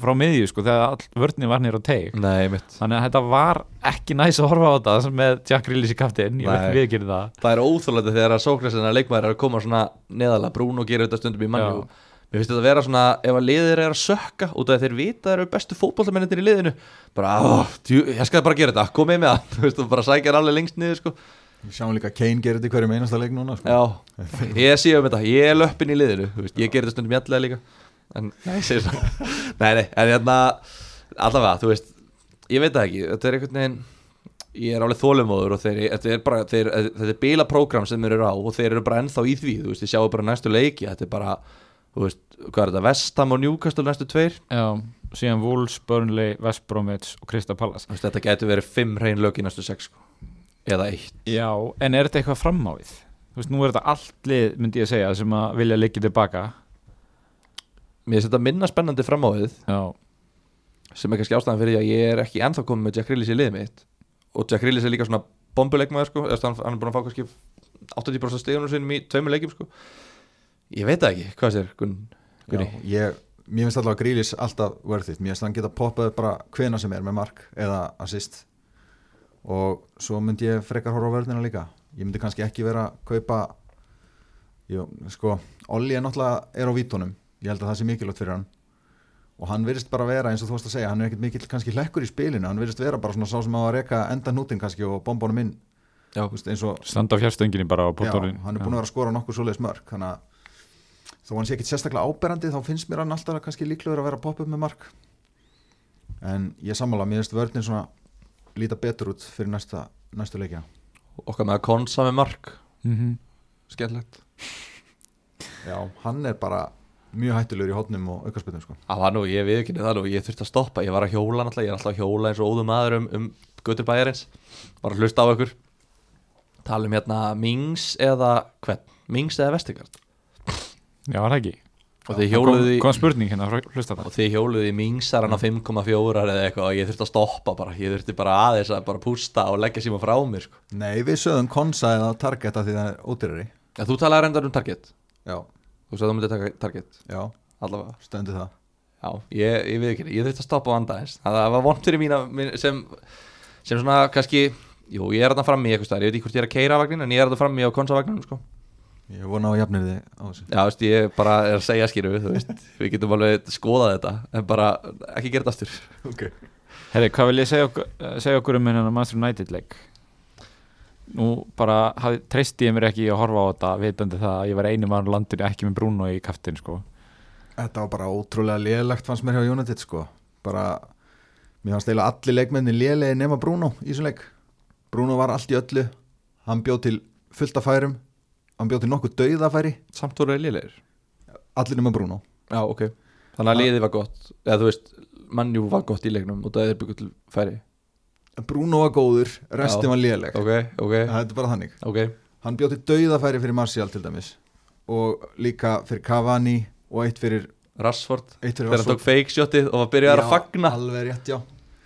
frá miðju sko þegar all vörninn var nýr á teig. Nei þannig að þetta var ekki næs að horfa á þetta með Jack Grealish í kaftin. Ég veit við gerum það. Það er óþjóðlega þegar að Sókræsina leikmaður er að koma svona neðalega brún og gera þetta stundum í manni Já. mér finnst þetta að vera svona ef að liðir er að sökka út af þeir vita þeir eru bestu fótballtamennindir í liðinu bara, oh, djú, ég skal bara gera þetta, komið með það. Og bara sækja alveg lengst niður sko. Við sjáum líka Kane gerir þetta í hverjum einasta leik núna sko. já, ég sé um þetta ég er löppin í liðinu, þú veist, ég ger þetta stundum jætlega líka. En, nei, ég segir svo nei, nei, en hérna allavega, þú veist, ég veit það ekki þetta er einhvern veginn ég er alveg þólumóður og þeir, þetta er bara þeir, þetta er bila prógram sem þeir eru á og þeir eru bara ennþá í því, þú veist, ég sjáu bara næstu leiki þetta er bara, þú veist, hvað er þetta Vestham og Newcastle næstu tveir? Já, síðan Wolves, Burnley, West Bromwich og Crystal Palace. Þú veist, þetta getur verið fimm hrein lög í næstu sex sko. Eða eitt. Já, en er þetta eitthvað framávið? Þú veist, nú er þetta allt lið myndi ég segja sem að vilja leikja tilbaka. Mér finnst þetta minna spennandi fram á við já, sem er kannski ástæðan fyrir því að ég er ekki ennþá komið með Jack Grealish í liðið mitt. Og Jack Grealish er líka svona bombuleikmaður sko, eða hann, hann er búin að fá kannski 80% stegunum sinum í tveimur leikjum sko. ég veit það ekki, hvað sér Gunn? Gunni. ég, mér finnst allavega Grílis alltaf worth it, mér finnst hann geta poppað bara hvena sem er með mark eða assist og svo myndi ég frekar horfa á vörðina líka. Ég myndi kannski ekki vera að kaupa jú, sko Olli er náttúrulega er á vítunum. Ég held að það sé mikilvægt fyrir hann. Og hann virðist bara vera eins og þú varst að segja hann er ekkert mikill kannski hlekkur í spilinu. Hann virðist vera bara svona sá sem á að reka enda hnútin kannski og bomba honum inn. Já. Veist, og standa á fjárstönginni bara á Já, póttorinn hann er búin að vera að skora nokkuð svoleiðis mörg þannig að þó hann sé ekkit sérstaklega áberandi þá finnst mér hann alltaf kannski líklegur að vera að poppa upp með mark. En ég sammála, mér finnst vörðin svona líta betur út fyrir næsta, næstu leikja. Okkar með að konsa með mark. Mm -hmm. Skemmtilegt. Já, hann er bara mjög hættulegur í hótnum og aukarspötum sko. Það var nú, ég viðkynni það nú, ég þurfti að stoppa Ég var að hjóla náttúrulega, ég er alltaf að hjóla eins og óðum maður um, um götur bæjarins. Var að hlusta á ykkur. Tala um hérna Mings eða hvern? Mings eða Vestigard Já, var það ekki Og þið í spurning hérna frá hlusta Og þið hjóluðu í Mingsaran á 5,4 eða eitthvað Og ég þurfti að stoppa bara. Ég þurfti bara aðeins að bara pústa og leggja síma frá mér sko. Nei, við sögum konsa eða target af því það er ódýrari. Ja, Þú talaði reyndar um Target. Já, Þú sagði þú myndið taka Target. Já, Allavega. Stendur það. Já, ég, ég veit ekki, ég þurfti að stoppa á andaðins Það var vont fyrir mína mín, sem, sem svona kannski Jú, ég er þarna frammi í eitthvað Ég veit ekki hvort ég er að keira vagnin En ég er þarna frammi á konsavagninum sko. Ég vona á jafnir þið á þessu. Já, veist, ég bara er að segja skýru við getum alveg skoðað þetta En bara ekki gera þetta aftur. Okay. Herri, hvað vil ég segja okkur, eh, segja okkur um hennan Master United leik? Nú bara treysti ég mér ekki að horfa á þetta vitandi það að ég var einu mann á landinu ekki með Bruno í kaftin sko. Þetta var bara ótrúlega lélegt fannst mér hjá United sko. Bara, mér fannst eiginlega allir leikmenni lélegi nema Bruno í þessum leik. Bruno var allt í öllu. Hann bjóð til fullt af færum hann bjóð til nokkuð dauðafæri. Samt voru liðlegir allir nema Bruno. Já, ok. Þannig að liðið var gott Eða þú veist, mannjú var gott í leiknum Og það er byggjum til færi. Bruno var góður, restin Já. var léleg. Ok, ok, þetta er bara þannig. Ok. Hann bjóð til dauðafæri fyrir Martial til dæmis. Og líka fyrir Cavani og eitt fyrir, Rashford. eitt fyrir Þegar hann tók fake shotið og var byrjaðar að fagna. alveg rétt, já.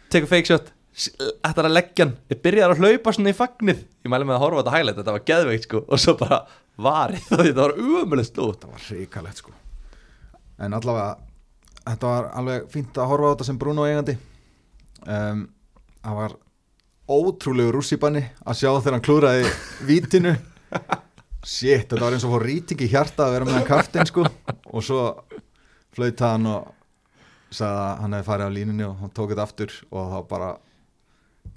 Tekur fake shot Þetta er að leggja hann. Ég byrjaði að hlaupa svona í fagnið. Ég mæli með að horfa þetta highlight Þetta var geðveikt sko. Og svo bara varið Þetta var umöðlega stótt þetta var hrikalegt sko. En allavega þetta var alveg fínt að horfa á þetta sem Bruno eigandi. Um, það var ótrúlegu rússibanni að sjá þegar hann klúraði vítinu. Shit, þetta var eins og fór rýting í hjarta að vera með hann kaftin sko. Og svo flöyt hann og sagði að hann hefði farið á línunni og hann tók þetta aftur og þá bara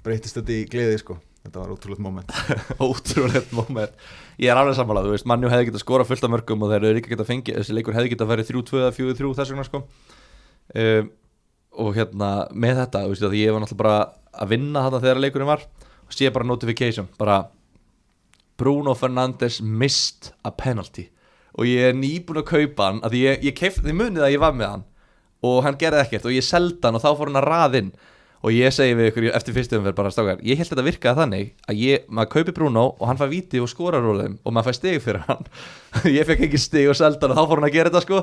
breytist þetta í gleði sko. Þetta var ótrúlegt moment. Ótrúlegt moment. Ég er alveg sammálað Þú veist, mannjú hefði getað skora fullt af mörgum Og þeir eru ekki getað fengið Þessi leikur hefði getað verið 3-2 eða 4-3 þess vegna sko. Um, Og hérna með þetta Þú veist, að ég var náttúrulega bara að vinna þetta þegar leikurinn var Og sé bara notification Bara Bruno Fernandes missed a penalty. Og ég er nýbúin að kaupa hann að ég, ég kefti, þið munið að ég var með hann Og hann gerði ekkert og ég seldi hann Og þá fór hann að raðinn og ég segi við ykkur eftir fyrstu umferð bara stákar ég held þetta virkaði þannig að ég, maður kaupi Bruno og hann fær víti og skorar úr þeim og maður fær stig fyrir hann. Ég fekk ekki stig og seldan og þá fór hann að gera þetta sko.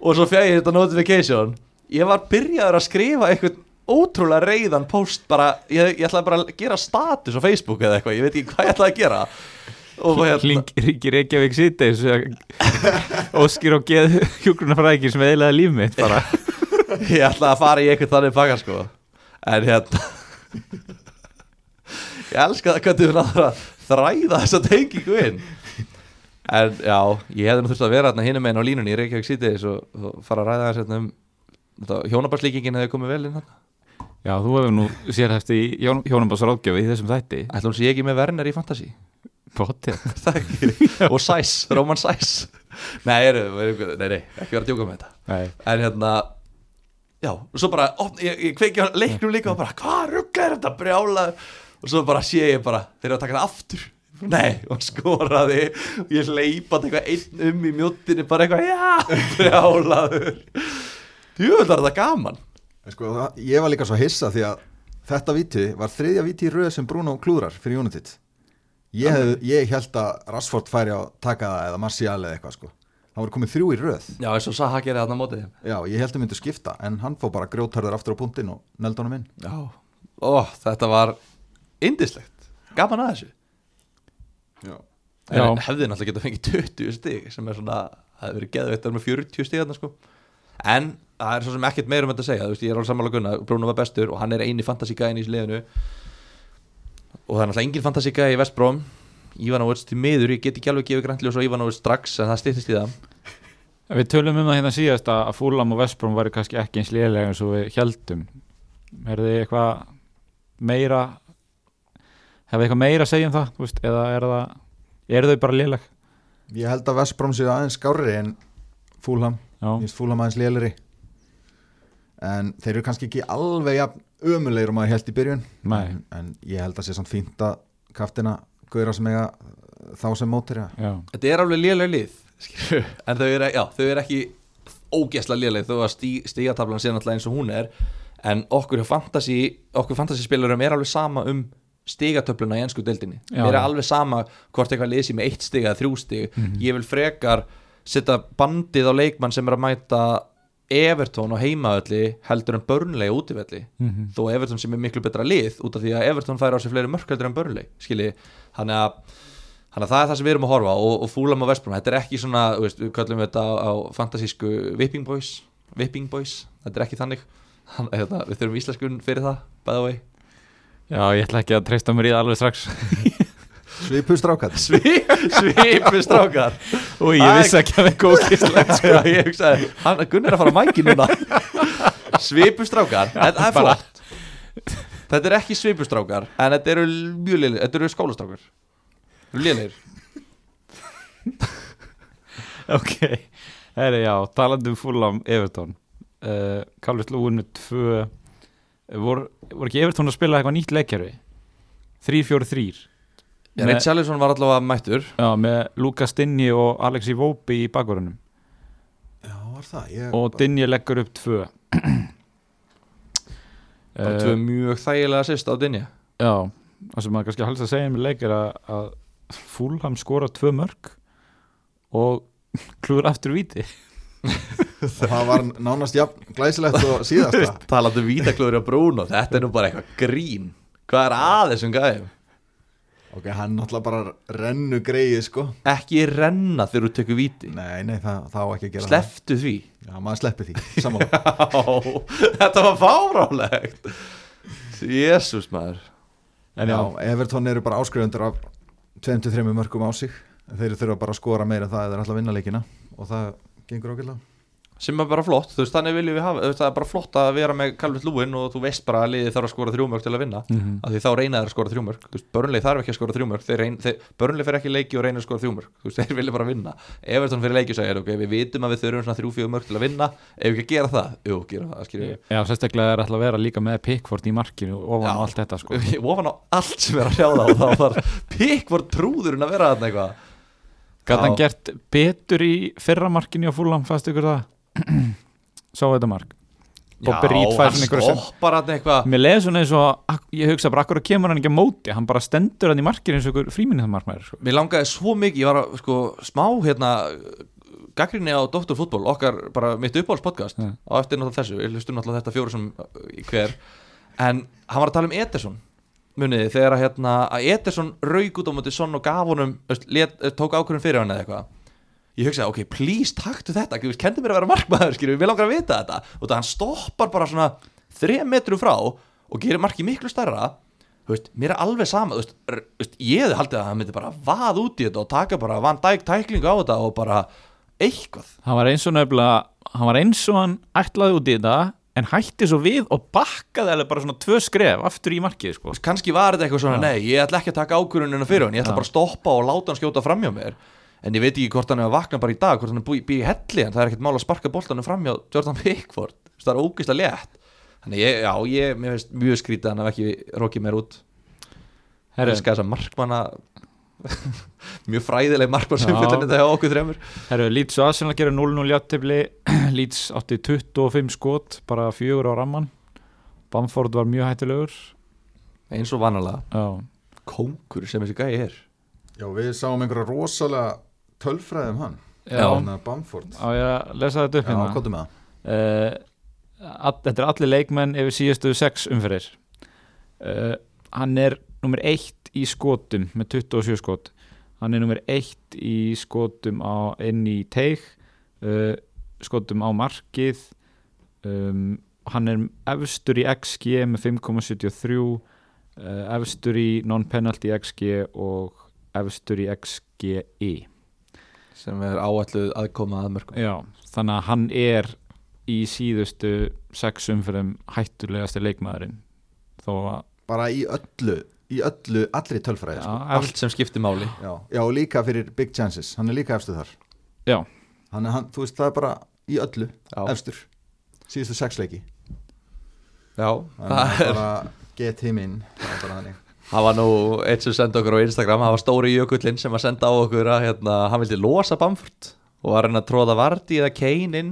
Og svo fæði ég þetta notification. Ég var byrjaður að skrifa eitthvað ótrúlega reyðan post bara, ég, ég ætlaði bara að gera status á Facebook eða eitthvað, ég veit ekki hvað ég ætlaði að gera. Hérna Ringir Reykjavík síðdeis Óskir og geð hjúgrunafrækir sem eðlaði líf mitt bara. Ég ætlaði að fara í eitthvað þannig pakka sko en hérna ég elska það hvernig þú náður að þræða þessa tengingu inn. En já, ég hefði nú þurft að vera hérna hinum einn á línunni í Reykjavík síðdeis og, og fara að ræða þess hérna um hjónabarslíkingin hefði komið vel inn hérna Já, þú hefur nú sérhæft í hjón, hjónabásráðgjöf í þessum þætti. Ætlum sé ekki með Werner í ekki. og Sæs, Róman Sæs nei, nei, nei, ekki vera að djóka með þetta. Nei, en hérna já, og svo bara, ó, ég, ég kveiki á leiknum líka og bara, hvað ruggla er þetta brjála og svo bara sé ég bara þeir eru að taka það aftur. Nei, og skoraði. Og ég leipat eitthvað einn um í mjóttinni bara eitthvað, já, brjálaður. Er það gaman. Sko, það, ég var líka svo hissa því að þetta víti var þriðja víti í röð sem Bruno klúðrar fyrir United. Ég, hef, ég held að Rashford færi á að taka það eða Martial eða eitthvað sko það voru komið þrjú í röð. Já, eins og Saha gerði þarna á móti. Þeim já, ég held að myndu skipta en hann fór bara grjótarður aftur á punktinn og neld honum inn. Já, ó, þetta var indislegt, gaman að þessu. Já. en Já. hefði náttúrulega getað fengið 20 stig sem er svona, það hefði verið geðveitt að vera með 40 stig þarna sko. En það er svo sem ekkert meira um þetta að segja þú veist, ég er alveg sammála gunna, Bruno var bestur og hann er eini fantasígæðin í þessu liðinu. Og það er náttúrulega engin fantasígæði í Vestbróm Ivanovic til miður, ég get ekki alveg gefið græntljós á Ivanovic strax en það stýttist í það. Við tölum um það hérna síðast að Fúlam og Vestbróm væri kannski ekki eins lélega eins og við heldum Er þið eitthvað meira hefði eitthvað meira að segja um það veist, eða er það eru þau bara léleg? Ég held að Vestbrom séu aðeins skárri en veist Fúlham aðeins léleri en þeir eru kannski ekki alveg jafn ömulegir um að held í byrjun. Nei. en, en ég held að sé samt fínt að kaftina gauðra sem eiga þá sem mótir Þetta er alveg léleg lið skilurðu. en þau eru, já, þau eru ekki ógeðslega léleg þó að stí, stígatablan sé náttúrulega eins og hún er. En okkur hjá fantasy okkur fantasy spilarum er alveg sama um stigatöfluna í ennsku deildinni. Mér er alveg sama hvort eitthvað lýsi með eitt stig eða þrjú stig. Ég vil frekar setja bandið á leikmann sem er að mæta Evertón á heimaölli heldur en börnlega útivelli. Mhm. þó Evertón sem er miklu betra lið út af því að Evertón fær á sig fleiri mörk heldur en börnlega skilji, þannig að Þannig að það er það sem við erum að horfa á og, og Fúlam og Vestbrom, þetta er ekki svona, veist, við kallum þetta á, á fantasísku Whipping Boys, Whipping Boys, þetta er ekki þannig, Þannig, að, hérna, við þurfum íslenskun fyrir það, by the way. já, ég ætla ekki að treysta mér í það alveg strax Svipu strákat Svi, svipu strákar. og ég vissi ekki að það er góð kistlegt Já, ég hugsaði, hann Gunnar er að fara að mæki núna. Svipu strákar, þetta er bara- flott. Þetta er ekki svipu strákar, en þetta eru mjög liðlir, þetta eru skólastrákar. Liðlir. ok, herri já talandi um Fúlam Evertón uh, Calvert Lúinu 2 voru vor ekki Evertón að spila eitthvað nýtt leikjari 3-4-3 Sjálfsson var allavega mættur. Já, með Lukas Dinni og Alexi Vópi í bakverðunum Já, var það? Ég, og Dinni leggur upp tvö. Bara Eh, tvö mjög þægilega sýst á dinja. Já, það sem maður kannski helst að segja með leik er að, að Fúlham skora tvö mörg og klúður aftur víti. Það var nánast jafn glæsilegt og síðasta. Talandi um vítaklóður á Bruno þetta er nú bara eitthvað grín. Hvað er að þessum gæðum Ok, hann náttúrulega bara rennu greið sko. Ekki renna þegar þú tekur víti. Nei, nei, það, það á ekki að gera sleftu því. Það Já, maður sleppi því, samanlega þetta var fárálegt Jésús maður. En Já, já, Everton eru bara áskrifundur af 23 mörgum á sig. Þeir þurfa bara að skora meira það eða að vinna leikina. Og það gengur ákveðlega sem er bara flott, þú veist, þannig viljum við hafa það er bara flott að vera með Calvert Lúin og þú veist bara að liðið þarf að skora þrjúmörk til að vinna. Mhm. af því þá reyna þeir að skora þrjúmörk börnlega þarf ekki að skora þrjúmörk börnlega fyrir ekki leiki og reyna að skora þrjúmörk þeir vilja bara vinna. Everton fyrir leiki og segja, ok, við vitum að við þurfum svona þrjú-fjögur mörk til að vinna. Ef við ekki að gera það, jú, gera það, já sérstaklega er alltaf að vera líka með Pickford í markinu ofan á allt þetta sko. Ofan á allt sem er að sjá það Gat hann gert betur í fyrra markinu á Fúlham, fannst ykkur það? Sá þetta mark Bobby Reed fær svona einhverja sem Mér leiði svona eins og ég hugsa bara akkur að kemur hann ekki á móti hann bara stendur hann í markinu eins og ykkur fríminni það markmæður sko. Mér langaði svo mikið, ég var að sko smá hérna gaggrinni á Dr. Fútból, okkar bara mitt uppáhaldspodcast Ja. á eftir náttúrulega þessu, við hlustum náttúrulega þetta fjóru sem í hver en hann var að tala um Ederson muniði þegar að hérna að Ederson rauk út á móti sonn og gaf honum veist, let, tók ákvörðum fyrir hann eða eitthvað ég hugsaði, ok, please, taktu þetta kendi mér að vera markmaður, skilju, við langar að vita þetta og það hann stoppar bara svona þrejum metru frá og gerir marki miklu stærra þú veist, mér er alveg sama veist, veist, ég hefði haldið að hann myndi bara vað út í þetta og taka bara van dæk tæklingu á þetta og bara eitthvað hann var eins og nefnilega hann var eins og hann ætlaði út í þetta en hætti svo við og bakkaði alveg bara svona tvö skref aftur í markið sko. Kannski var þetta eitthvað svona, Já. nei, ég ætla ekki að taka ákvörunina fyrir hann, ég ætla Já. bara að stoppa og láta hann skjóta framhjá mér en ég veit ekki hvort hann er að vakna bara í dag hvort hann er búið í helli, en það er ekkert mál að sparka boltanum framhjá Jordan Pickford. Það er ógeðslega létt. Þannig ég, já, ég, mér finnst mjög skrítið að hann hef ekki rokið mér út. Herru, Herri, þess að markmanna mjög fræðileg markmann sem fyrir þetta hjá okkur þremur. Herru, Leeds og Arsenal gerir 0-0 játtifli Leeds átti 25 skot bara fjögur á ramman Bamford var mjög hættilegur eins og vanalega, já, kóngur sem þessi gæi er. Já, við sáum einhverja rosalega tölfræði um hann já. Þannig að Bamford. Á ég að lesa þetta upp Já, hérna? hvað með það? all, þetta er allir leikmenn yfir síðustu sex umferðir. Uh, hann er nummer eitt í skotum með 27 skot. Hann er nummer eitt í skotum á, inn í teig uh, skotum á markið. Um, hann er efstur í XG með 5,73 uh, efstur í non-penalty XG og efstur í XGI sem er áætluð aðkoma að mörgum. Já, þannig að hann er í síðustu sex umfyrum hættulegasti leikmaðurinn þó að bara í öllu, í öllu allri tölfræði sko. allt sem skiptir máli. Já, já, og líka fyrir Big Chances. Hann er líka efstu þar. Já, hann er, hann, þú veist, það er bara í öllu Já. efstur, síðustu sex leiki. Já, það að er bara get him in það er bara þannig Það var nú eitt sem sendi okkur á Instagram Það var stóri jökullinn sem að senda á okkur að hérna, hann vildi losa Bamford og var reyna að tróða Vardy eða Kane inn.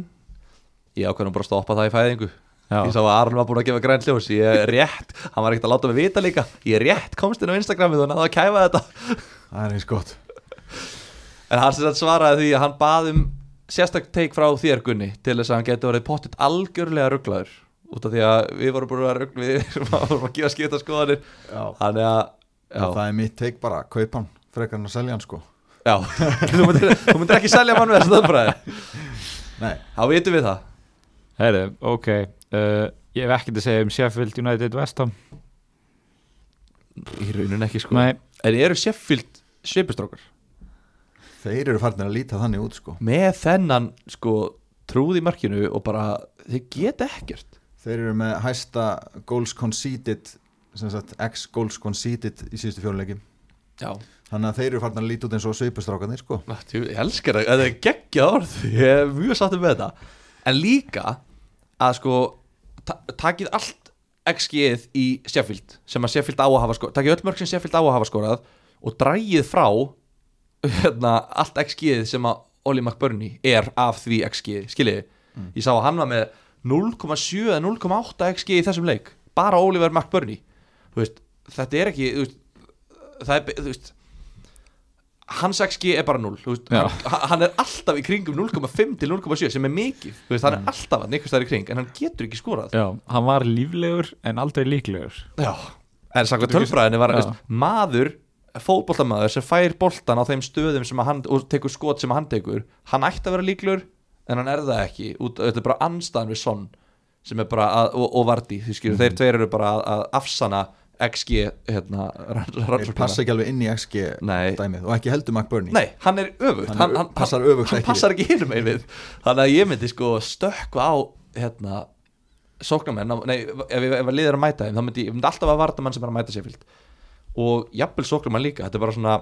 Ég ákveðnum bara að stoppa það í fæðingu. Já. Ég sá að Aron var búin að gefa græn ljós. Ég er rétt, hann var ekkert að láta mig vita líka. Ég er rétt komst inn á Instagramið og náðu að kæfa þetta. Það er eins gott. En hann sem svaraði því að hann bað um sérstak teik frá þér Gunni til þess að hann geti verið pottitt algjörlega rugglaður út af því að við vorum búin að ruggla við vorum að gefa skipta skoðanir já. Þannig að já. það er mitt teik bara, kaupa hann frekar hann að selja hann sko. Já, þú myndir, þú myndir ekki selja mann með þessu stöðbræði nei, Þá vitum við það. Herri, ok uh, Ég hef ekkert að segja um Sheffield United West Ham. Í raunin ekki sko. Nei, En eru Sheffield svipustrókar? Þeir eru farnir að líta þannig út sko. Með þennan sko trúð í markinu og bara þeir geta ekkert þeir eru með hæsta goals conceded sagt x goals conceded í síðustu fjónuleiki Já. Þannig að þeir eru farnir að líta út eins og sveipustrákanir sko. Ég elskar það, þetta er geggjað orð. Ég er mjög sáttum með þetta. En líka að sko ta takið allt XG-ið í Sheffield sem að Sheffield á að hafa skorað takið öll mörg sem Sheffield á að hafa skorað og drægið frá hérna, allt XG-ið sem að Oli McBurney er af því XG skiljiði, ég sá að hann var með 0,7 eða 0,8 XG í þessum leik, bara Oliver McBurney. Veist, þetta er ekki veist, það er, þú veist hans XG er bara 0 þú veist, hann, hann er alltaf í kringum 0,5 til 0,7 sem er mikið. Veist, hann er alltaf að neikvæmst þar í kring en hann getur ekki skorað. Já, hann var líflegur en aldrei líklegur. Já, en samkvæmt tölfræðinni var veist, maður, fótboltamaður sem fær boltan á þeim stöðum sem hann og tekur skot sem hann tekur hann ætti að vera líklur en hann er það ekki út, þetta er bara anstæðan við Son sem er bara, að, og, og Vardy því skilur, þeir tveir eru bara að, að afsana XG hérna, þeir passa ekki alveg inn í XG dæmið og ekki heldur McBurney Nei, hann er öfugt Hann er- passar öfugt hann ekki. passar ekki hinum einn við. Þannig að ég myndi sko stökkva á hérna, sóknarmenn Nei, ef, ef að liðir að mæta þeim þá myndi ég myndi alltaf að varta mann sem er að mæta sér og jafnvel sóknarmenn líka þetta er bara svona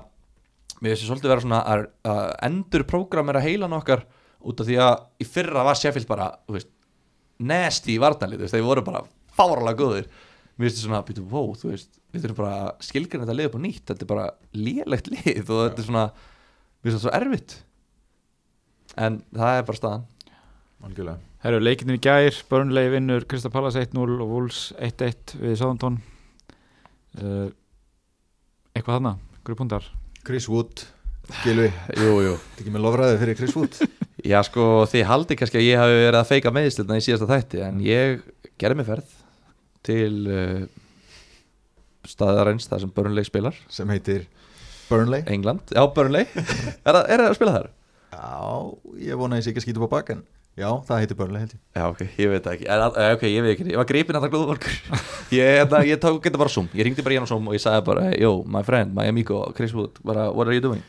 mér finnst svolítið vera svona að, að endur prógramera heilan okkar út af því að í fyrra var Sheffield bara þú veist, nasty í veist, þeir voru bara fáralega góðir. Mér finnst þetta svona, býtu, wow, þú veist við þurfum bara að skilgjörna þetta lið upp á nýtt þetta er bara lélegt lið og þetta er svona mér finnst þetta svo erfitt. En það er bara staðan. Algjörlega. Herru, leikindin í gær, Burnley vinnur Krista Pallas 1-0 og Wolves 1-1 við Southampton. Uh, Eitthvað þarna, grupundar Chris Wood, Gilvi. Jú, jú. Þetta ekki með lofræði fyrir Chris Wood Já, sko, þið haldi kannski að ég hafi verið að feika meðislutna í síðasta þætti en ég gerði mig ferð til uh, staðarins þar sem Burnley spilar. Sem heitir Burnley? England, já, Burnley. Er, það, er að spila þar? Já, ég vona að ég sé ekki að skýta upp á bak en já, það heitir Burnley held ég. Já, ok, ég veit ekki. En, Ok, ég veit ekki, ég var gripinn að það glóðvolkur Ég, hérna, ég tók þetta bara Zoom. Ég ringdi bara í hann á Zoom og ég sagði bara Yo, my friend, my amigo, Chris Wood What are you doing?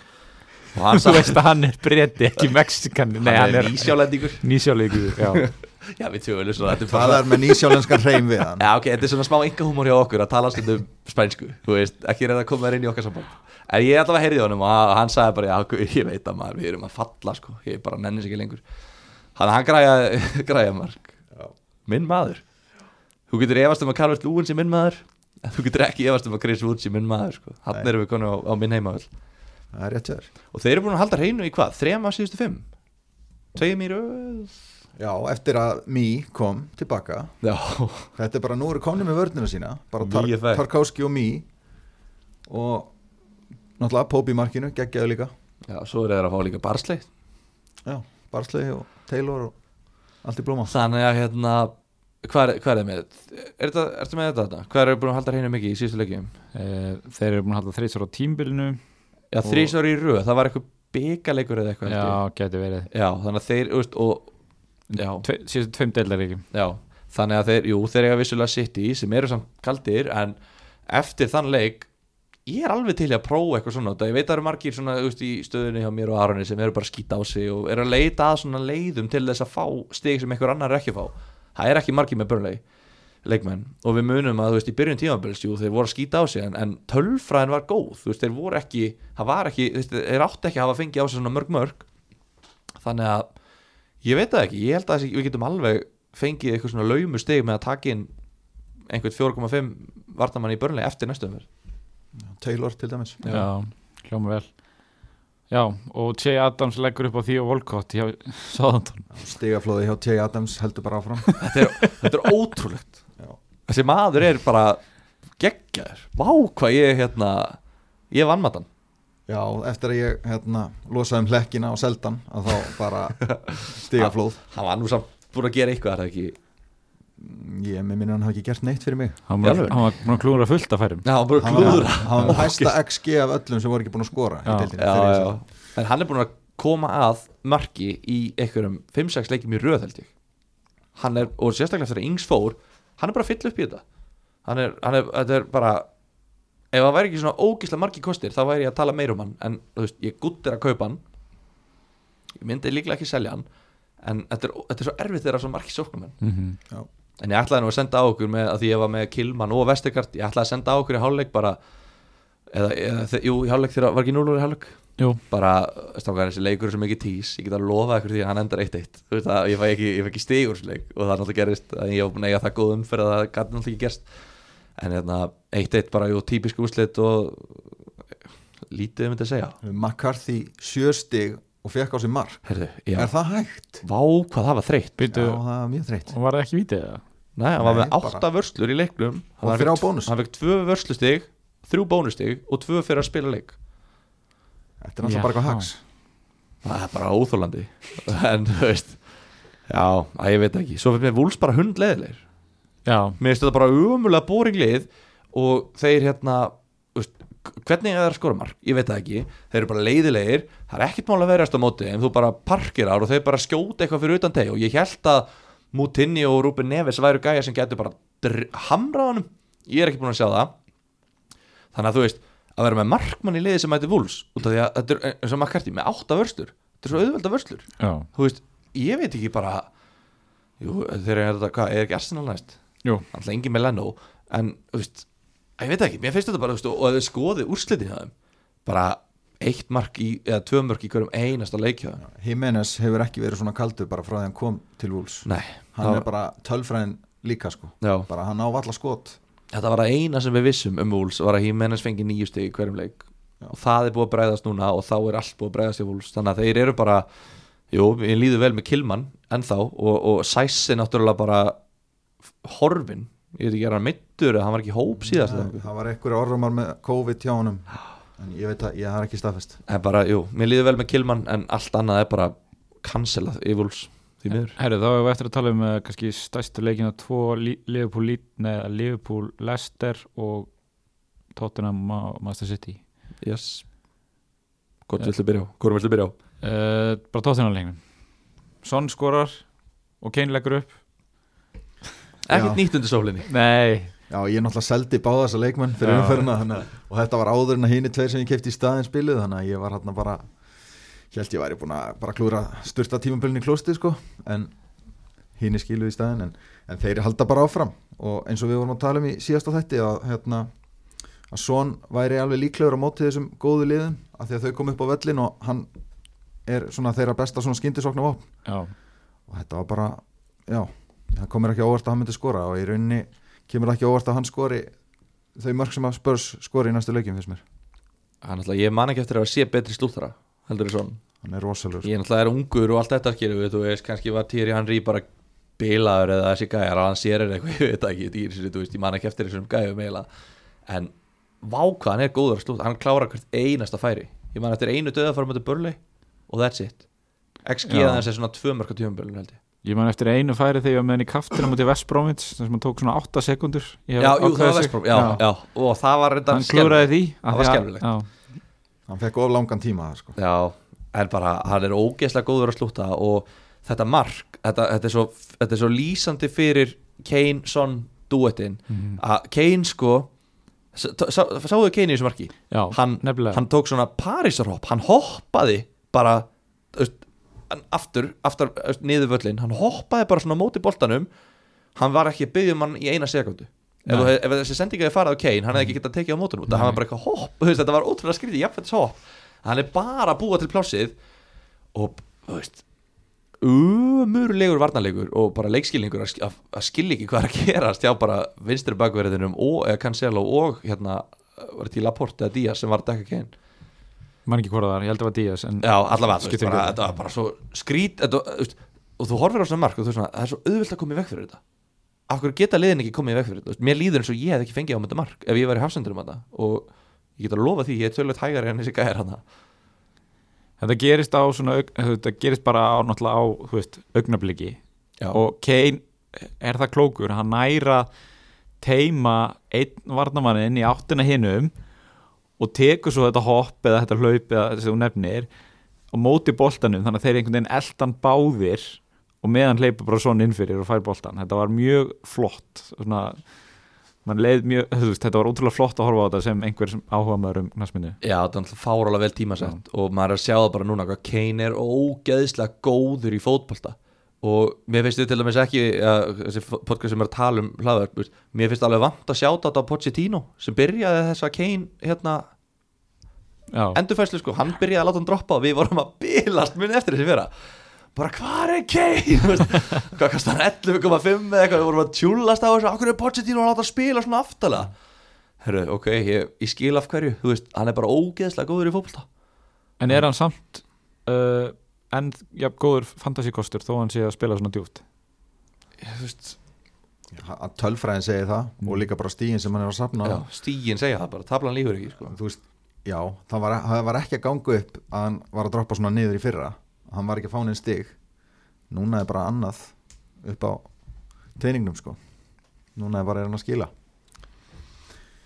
Og hann Þú veist að hann er breyti, ekki mexikan. Nei, Hann er nýsjálendingur. Nýsjáleikur Já, Já, við tjóðum svo Þetta er Það bara er með nýsjálenskan hreim við hann. Já, ok, þetta er svona smá yngahúmor hjá okkur að tala stundum spænsku, þú veist, ekki reyna að koma þér inn í okkar samband. En ég að heyrði honum og hann- hann sagði bara, já, ég veit að maður, við erum að falla, sko, ég bara nenni sig ekki lengur. Þannig að hann græja, græja mark. Minn maður. Þú getur efast um að Carvert Lúin sé minn maður en þú getur ekki efast um að Chris Wood sé minn maður, sko. Hann Nei. erum við konu á, á minn heimavöld Það er rétt sér Og þeir eru búin að halda hreinu í hvað, þrema af síðustu fimm? Tveim í röð Já, eftir að Mí kom tilbaka. Já, Þetta er bara, nú eru komni með vörnina sína. Bara tar það. Tarkovski og Mí Og náttúrulega Pópi í markinu, geggjaðu líka. Já, svo er þeir að fá líka barsley Já, Barsley og Taylor og allt í blóma. Þannig að hérna Hvað er, hvað er það með? Er þetta, ertu með þetta þarna? Hvað er búin að halda hreinu mikið í síðustu leikjum? uh, þeir eru búin að halda þreysar á tímbilinu Já, þrísar í röð, það var eitthvað byggaleikur eða eitthvað Já, geti verið. Já, þannig að þeir, veist, og Tve, síðan tveim deildar ekki já Þannig að þeir, jú, þeir eiga vissulega City sem eru samt kaldir en eftir þann leik ég er alveg til í að prófa eitthvað svona það ég veit að það eru margir svona, veist, í stöðunni hjá mér og Aroni sem eru bara að skýta á sig og eru að leita að svona leiðum til þess að fá stig sem einhver annar er ekki að fá. Það er ekki margir með börnlegi leikmenn og við munum að þú veist í byrjun tímabils jú, þeir voru að skýta á sig en, en tölfræðin var góð þú veist þeir voru ekki það var ekki veist, þeir átti ekki að hafa fengið á sig svona mörg mörg. Þannig að ég veit það ekki ég held að þessi- við getum alveg fengið eitthvað svona laumu stig með að taka inn einhvern 4,5 vartamann í börnlegi eftir næstu umferð. Taylor til dæmis. Já, hljóma vel. Já, og Che Adams leggur upp á því og Volcott hjá Southampton. Stigaflóði hjá T. Adams heldur bara áfram. Þetta er, þetta er ótrúlegt. Já. Þessi maður er bara geggjaður, vá hvað ég hérna ég vann matan. Já, eftir að ég hérna, losaði um hlekkina og seldan að þá bara stigaflóð. Hann var nú samt búin að gera eitthvað er það ekki? Ég með minna hann hafi ekki gert neitt fyrir mig. Hann var, hann var búin að klúra fullt að færum. Já, hann var, klúður hann var hæsta XG af öllum sem voru ekki búin að skora í Já. deildinni já, en hann er búin að koma að marki í einhverjum 5-6 leikjum í röð held ég. Hann er, og sérstaklega eftir að Ings fór hann er bara að fylla upp í þetta. Hann er, hann er, þetta er bara ef það væri ekki svona ógísla margi kostir þá væri ég að tala meir um hann en þú veist, ég guttir að kaupa hann. Ég myndi líklega ekki selja hann en þetta er, þetta er svo erfitt þegar svo margi sóknum mm -hmm. en ég ætlaði nú að senda á okkur með að því ég var með Kilman og Vestegard ég ætlaði að senda á okkur í hálfleik bara eða, eða jú, í hálfleik þegar var ekki 0 í hálfleik Jú, bara, strákar, þessi leikur er svo mikið tís ég get að lofa ykkur því að hann endar 1-1 þú veist að ég fæ ekki, ekki stig úr þessu leik og það er náttúrulega gerist að ég var búin að eiga það góð umferð að það gæti náttúrulega ekki gerst. En hérna, 1-1 bara, jú, típisk úrslit og lítið um þetta að segja. McCarthy sjö stig og fekk á sig mark. Herðu, Er það hægt? vá hvað það var þreytt. Byrju, Já, það er mjög þreytt. og var það ekki vítið það? Nei, hann var með bara- 8 vörslur í leiknum. Og. Hann fekk 2 vörslustig, 3 bónustig og 2 fyrir að spila leik Þetta er náttúrulega bara eitthvað hags. Það er bara óþólandi en þú veist já, að ég veit ekki, svo fyrir mér vúls bara hundleðilegir Já, mér finnst þetta bara umulega bóringlið og þeir hérna veist, hvernig er það að skora mark, ég veit það ekki. Þeir eru bara leiðilegir, það er ekkert mál að verast á móti en þú bara parkirar og þeir bara skjóta eitthvað fyrir utan teg. Og ég held að Mutinni og Ruben Neves væru gæja sem getur bara dr- hamrað honum. Ég er ekki búin að sjá það. Þannig að þú veist, að vera með markmann í liði sem mæti vúls, út af því að þetta er eins og makkarti með átta vörslur, þetta er svo auðvelda vörslur. Já, þú veist, ég veit ekki bara jú, þeir eru þetta, hvað, er ekki Arsenal næst? Jú. Alltaf engin með Leno en, þú veist, ég veit ekki, mér finnst þetta bara þú veist, og að þau skoði úrslitin hjá þeim bara eitt mark í, eða tvö mark í hverjum einasta leik hjá þeim. Jimenez hefur ekki verið svona kaldur bara frá því hann kom til Wolves. Nei, Hann það, er bara tölfræðin líka sko. Já, bara hann á valla skot þetta var það eina sem við vissum um Wolves var að Jimenez fengi nýju stig í hverjum leik. Já. og það er búið að bregðast núna og þá er allt búið að bregðast í Wolves. Þannig að þeir eru bara jú, ég líður vel með Kilman ennþá og, og Sæs er náttúrulega bara horfin ég veit ekki, er hann mittur hann var ekki hóp síðast eitthvað? það var einhverja orðumar með COVID hjá honum. En ég veit að ég har ekki staðfest. En bara, jú, mér líður vel með Kilman en allt annað er bara cancelað í Wolves því miður. Herru, þá hefur við eftir að tala um uh, kannski stærstu leikina tvo Li- Liverpool, Leeds- nei, Liverpool Leicester og Tottenham Ma- Master City. Yes. Hvort viltu byrja á? Hvort viltu byrja á? uh, Bara Tottenham leiknum. Son skorar og Kane leggur upp. Ekkert nýtt undir sólinni. Nei, Já, ég náttúrulega seldi báða þessa leikmenn fyrir Já. umferðina þannig, að- og þetta var áður en að hini tveir sem ég kefti í staðin spiluð þannig að ég var hérna bara held ég væri búin að bara klúra styrta tímabölin í klósti sko en hini skiluð í staðin en, en þeir halda bara áfram. Og eins og við vorum að tala um í síðasta þætti að hérna að Son væri alveg líklegur á móti þessum góðu liðum af því að þau kom upp á vellin og hann er svona þeirra besta svona skyndisokna vopn. Og þetta var bara, já það komir ekki óvart að hann myndi skora og í rauninni kemur ekki óvart að hann skori þau mörg sem að spörs skori í næstu leikjum fyrst mér, Hann alltaf, ég man ekki eftir að sé betri slúþara heldur en svona hann er rosalur Ég náttúrulega er ungur og allt þetta skilur við Þú veist, kannski var Thierry Henry bara bilaður eða þessi gæjar að hann sér er eitthvað, ég veit ekki, dýr, þú veist, ég man ekki eftir þessum gæjum eiginlega. En vá hvað hann er góður að slúta, hann klárar hvert einasta færi. Ég man eftir einu döðafærum með Börli og that's it. XG Já. aðeins er svona tvö mörg á tíumbölun held ég. Ég man eftir einu færi þegar ég var með henni kaftina mútið West Bromwich þar sem hann tók svona 8 sekundur Já, jú, það var. Vestbróm, já, já, og það var Hann klúraði því af Það var að- já, hann fekk of langan tíma þar, sko. Já, en bara hann er ógeðslega góður að slúta og þetta mark þetta, þetta, er svo, þetta er svo lýsandi fyrir Kane, Son, duettinn Mhm. að Kane sko sá- sá- sáðu Kane í þessu marki? Já, hann, hann tók svona Parísarhopp hann hoppaði bara aftur, aftur niður völlin, hann hoppaði bara svona móti boltanum. Hann var ekki að byggja um hann í eina sekundu ef, þú ef þessi sendinga er farið á Kane hann hefði ekki getað tekið á mótunum út, hann var bara eitthvað hopp. Veist, þetta var ótrúlega skrítið, jafnvægt hopp. Hann er bara að búa til plássið og umurlegur varnarlegur og bara leikskilningur að, að, skilja ekki hvað er að gerast hjá bara vinstri bakverðinum og eða Cancelo og hérna var til Laporte eða Díaz sem var að dekka Kane? Man ekki hvort það var, ég held að það var Díaz Já, allavega, þetta var bara svo skrít þetta, og þú horfir á svona mark og þú veist það er svo auðvilt að koma í veg fyrir þetta hverju geta liðin ekki komið í veg fyrir þetta? Mér líður eins og ég hef ekki fengið á þetta mark ef ég væri hafsendur um þetta. Og ég get að lofa því, ég er tölvöld hægari en þessi gæðir hann Þetta gerist á svona Þetta gerist bara á náttúrulega á þú veist, augnabliki Já, og Kane er það klókur. Hann næra teima einn varnamannin í áttina hinum og tekur svo þetta hopp eða þetta hlaup eða þessi þú nefnir og móti boltanum. Þannig að þeir einhvern veginn eldan báðir og meðan hleypa bara svona innfyrir og fær boltan þetta var mjög flott svona, mjög, veist, þetta var ótrúlega flott að horfa á þetta sem einhver sem áhuga maður um knastmyndu Já, þetta er alltaf fárálega vel tímasett og maður er að sjá það bara núna hvað Kane er ógeðslega góður í fótbolta. Og mér finnst þið til dæmis ekki að, þessi podcast sem er að tala um hlaðverk, mér finnst alveg vant að sjáta þetta á Pochettino sem byrjaði þessa Kane hérna endurfæslu sko, hann byrjaði að láta hann droppa og við vorum að bilast muni eftir þessi fyrra bara hvað er Kane? Þú veist, hvað kostar hann? 11,5 eða eitthvað? Við vorum að tjúlast á þessu, okkur er Pochettino að láta hann spila svona aftalega? Herru, ok, ég, ég skil af hverju. Þú veist, hann er bara ógeðslega góður í fótbolta. En er hann samt uh, en ja, góður fantasíkostur þó hann sé að spila svona djúpt? Þú veist, að tölfræðin segi það og líka bara stígin sem hann er að safna. Já, stígin segja það bara, tablan lífur ekki sko. þú veist, já, það var, það var ekki að ganga upp að hann var að droppa svona niður í fyrra hann var ekki að fá neinn stig. Núna er bara annað upp á teiningnum sko. Núna er bara er hann að skila.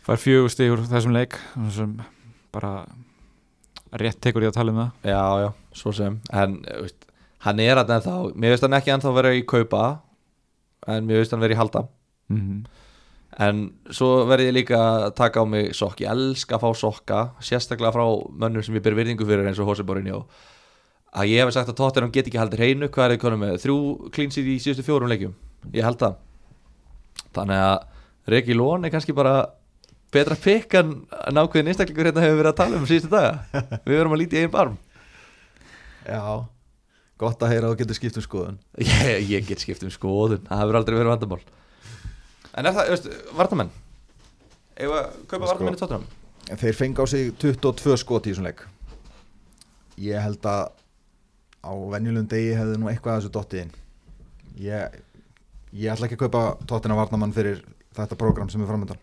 Fær fjögur stig úr þessum leik þessum bara rétt tekur ég að tala um það. Já, já, svo sem. En, þú veist, hann er að ennþá mér veist hann ekki ennþá vera í kaupa en mér veist hann vera í halda. Mm En svo verði ég líka að taka á mig sokk, ég elska að fá sokka sérstaklega frá mönnum sem ég ber virðingu fyrir eins og Hose Borinjó að ég hef sagt að Tottenham get ekki haldið hreinu hvað er þið konum með, þrjú klínsið í síðustu fjórum leikjum, ég held það. Þannig að Regi Lón er kannski bara betra pikk en nákvæðin einstaklingur hérna hefur verið að tala um síðustu daga, við verum að líti í einn barm. Já, gott að heyra að þú getur skipt um skoðun. Ég, ég get skipt um skoðun, það hefur aldrei verið vandamál. En er það, veist, vartamenn Eða kaupa vartamenn í Tottenham? Þeir fengi á sig 22 skot í þessum leik. Ég held að á venjulegum degi hefði nú eitthvað að þessu dottið inn. Ég, ég ætla ekki að kaupa tóttina varnamann fyrir þetta prógram sem er framöndan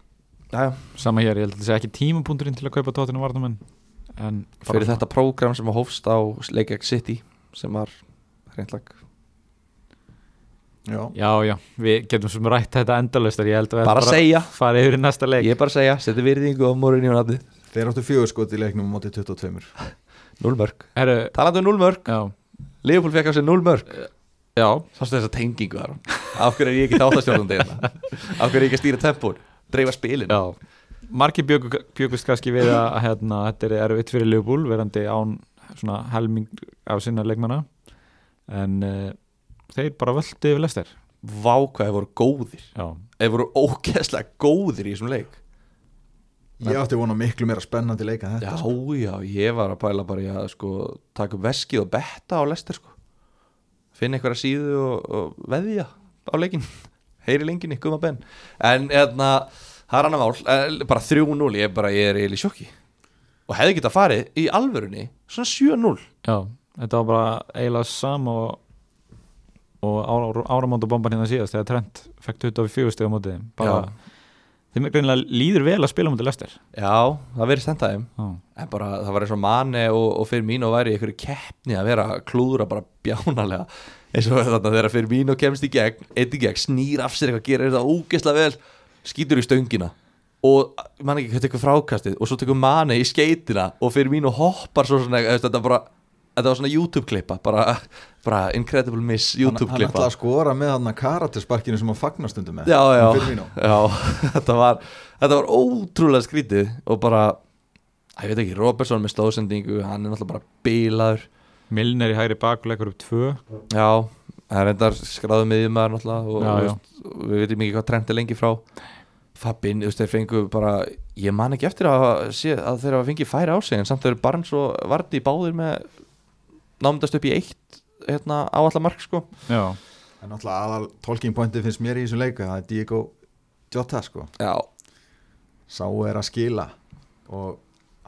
Jæja, sama hér, ég held að það sé ekki tímapunkturinn til að kaupa tóttinu varnamenn en fyrir þetta prógram sem að hófst á Leikjag City sem var hreinlag já, já, já, við getum sem rætt þetta endalaustar, ég held að við Bara ættum segja. fara yfir í næsta leik. Ég er bara að segja, seti virðingu á morinu og nafnið. Þeir áttu fjögur skot í leiknum á móti 22 Null mörg Herru, Talandi um null mörg, já, Leopold fekk á sig null mörg já, Sástu þessa tengingu þar Af hverju er ég ekki þáttastjórnandi hérna? Af hverju er ég ekki að stýra tempón Dreifa spilin já. Bjögu, bjögust kannski við að hérna, þetta er erfitt fyrir Liverpool verandi án svona helming af sinna leikmanna. En uh, þeir bara völdu yfir lestir Vá hvað þeir voru góðir. Já, Þeir voru ógeðslega góðir í þessum leik ég átti vona miklu meira spennandi leik en Já, þetta sko. já, ég var að pæla bara að sko, taka upp veskið og betta á lestir sko. finna einhverja síðu og, og veðja á leikin heyri lenginni, guma benn en hérna, það er annar mál bara 3-0, ég bara, ég er eiginlega í sjokki og hefði getað farið í alvörunni svona 7-0 já, þetta var bara eiginlega sama og, og áramóndu bomban hérna síðast þegar Trent fekk 24 stig á móti þeim. bara, þeim er greinilega líður vel að spila á móti lestir Já, það verið stendaðum já, en bara það var eins og manni og, og fyrir mín og væri einhverju keppni að vera að klúðra bara bjánalega eins og þarna þegar fyrir mín og kemst í gegn eitt í gegn, snýr af sér eitthvað gerir þetta ógeðslega vel, skýtur í stöngina. Og mann ekki, hvað tekur frákastið. Og svo tekur manni í skeitina og fyrir mín og hoppar svo svona, þetta bara þetta var svona YouTube-klippa bara, bara incredible miss hann, hann ætlaði að skora með hann karatersparkinu sem hann fagnar stundum með. Já, já, já þetta, var, þetta var ótrúlega skrítið og bara, ég veit ekki, Robertson með stóðsendingu, hann er náttúrulega bara bílaður Milner í hægri bakuleikur upp tvö. Já, það er endar skráðu miðjumæður náttúrulega og, Já, og já. veist, og við veitum ekki hvað trend er lengi frá. Fabin, þú veist, þeir fengu bara ég man ekki eftir að, að þeir hafa fengið færi á sig en samt þeir eru Barnes og Vardy báðir með námdast upp í eitt hérna, áallar mark sko. Já, en náttúrulega aðal talking pointi finnst mér í þessum leika það er Diego Jota sko. Já, sá er að skila og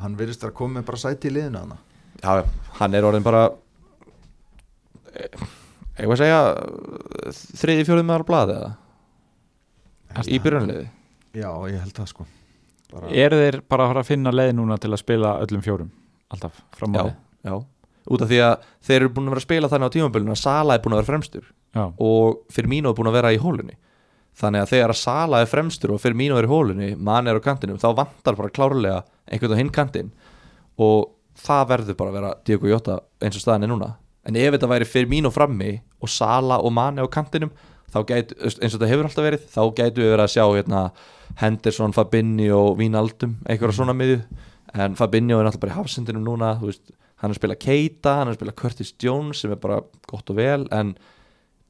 hann virðist að koma með bara sæti í liðinu hana já, hann er orðin bara eitthvað að segja þriði fjórið með á blaði eða? Í byrjunliði já, ég held það sko. Bara, eru þeir bara að fara að finna leið núna til að spila öllum fjórum? Alltaf fram á Já, við já út af því að þeir eru búin að vera að spila þannig á tímabölinu að Sala er búin að vera fremstur. Já, og Firmino er búin að vera í hólunni. Þannig að þegar að Sala er fremstur og Firmino er í hólunni, mann er á kantinum þá vantar bara klárlega einhvern á hinn kantin og það verður bara að vera Diego Jota eins og staðan er núna. En ef þetta væri Firmino frammi og Sala og mann er á kantinum gætu, eins og þetta hefur alltaf verið þá gætu við verið að sjá hérna, Henderson, Fabinho og Vínaldum einhverja svona miðju. En Fabinho er náttúrulega bara í hafsendinum núna þú veist, hann er að spila Keita, hann er að spila Curtis Jones sem er bara gott og vel en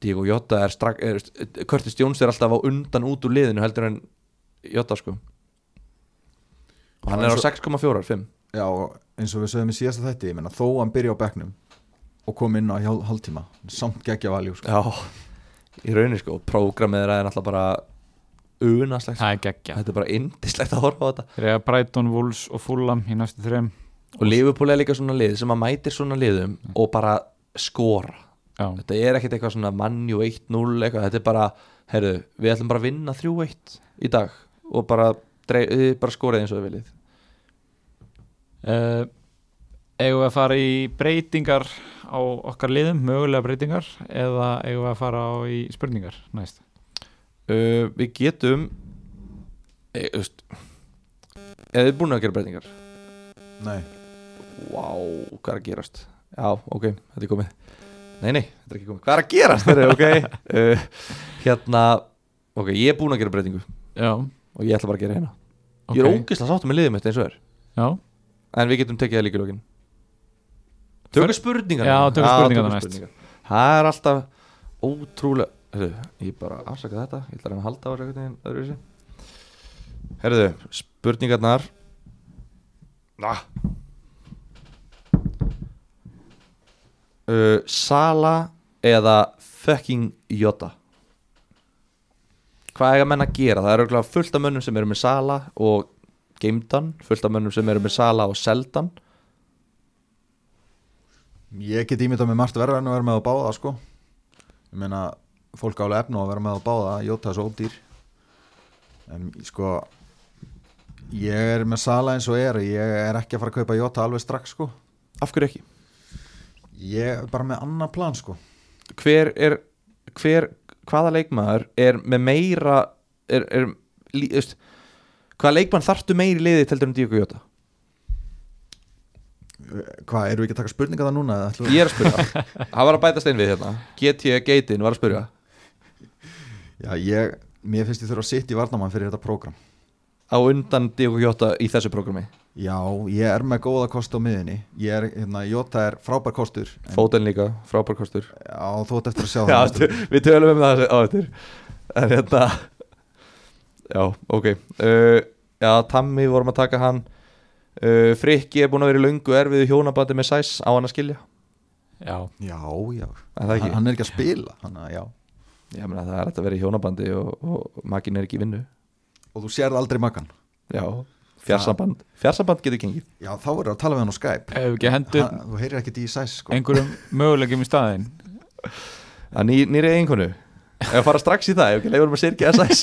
Diego Jota er strax er, Curtis Jones er alltaf á undan út úr liðinu heldur en Jota sko. Og hann er á 6,4 5 já, eins og við sögum í síðasta þætti ég menna þó hann byrja á bekknum og kom inn á hálftíma samt geggja valjú sko. já, í rauninni sko prógramið er náttúrulega bara unaslegt það er geggja þetta er bara indislegt að horfa á þetta. Þeir eiga Brighton, Wolves og Fulham í næstu þreim og Liverpool er líka svona lið sem að mætir svona liðum og bara skora. Já, þetta er ekkert eitthvað svona mannjú 1-0 eitthvað, þetta er bara, heyrðu, við ætlum bara að vinna 3-1 í dag og bara, drei, þið bara skorið eins og við viljið. Uh, eigum við að fara í breytingar á okkar liðum, mögulega breytingar eða eigum við að fara á í spurningar næst? Uh, við getum eða þið búin að gera breytingar? Nei, Vá, hvað er að gerast? Já, ok, þetta er komið. Nei, nei, þetta er ekki komið, hvað er að gerast? Heyrðu, ok, uh, hérna ok, ég er búin að gera breytingu. Já, og ég ætla bara að gera hérna. Ég er ógeðslega sáttum með liðið mitt eins og er. Já, en við getum tekið það líka í lokin. Tökum spurningar Já, tökum spurningarnar næst. spurningar. það er alltaf ótrúlega Heyrðu, ég bara afsaka þetta. Ég ætla að reyna að halda á þessu einhvern veginn öðruvísi herruðu, spurningarnar. Ah. Uh, Sala eða fucking Jota? Hvað eiga menn að gera? Það eru fullt af mönnum sem eru með Sala og geimdan, fullt af mönnum sem eru með Sala og seldan. Ég get ímyndað með margt verða en að vera með á báða sko. Ég meina, fólk álega efna að vera með á báða. Jota er svo ódýr. En sko ég er með Sala eins og er. Ég er ekki að fara að kaupa Jota alveg strax sko. Af hverju ekki? Ég er bara með annar plan sko. Hver er hver, hvaða leikmaður er með meira er, er, lí- veist, hvaða leikmann þarftu meiri liði til um Díoko Jota? hvað, erum við ekki að taka spurninga það núna? Ég er að spyrja, hann var að bæta stein við hérna. GT Geitin var að spyrja. Já, ég, mér finnst ég þurfa að sitja í varnamann fyrir þetta prógram. Á undan Díoko Jota í þessu programmi Já, ég er með góða kost á miðinni Ég er, hérna, Jota er frábær kostur en, Fóten líka, frábær kostur. Já, þú ert eftir að sjá Já, það við- við tölum um það á eftir. En hérna Já, ok. Uh, Já, Tammy vorum að taka hann. Uh, Frikki er búin að vera í löngu erfiðu hjónabandi með Sæs. Á hann að skilja? Já, Já, já, Er það ekki? hann, hann er ekki að spila hann, já. Já, meni, það er að vera í hjónabandi og, og makin er ekki í vinnu. Og þú sérð aldrei makkan Já, fjarsamband. Fjarsamband getur gengið. Já, þá er að tala við hann á Skype. Ef við ekki hendur hann, Þú heyrir ekkert í sæs sko. einhverjum möguleikum í staðinn. Að ný, nýri eiginkonu. Ef að fara strax í það, ef ekki leifur maður sirkja SS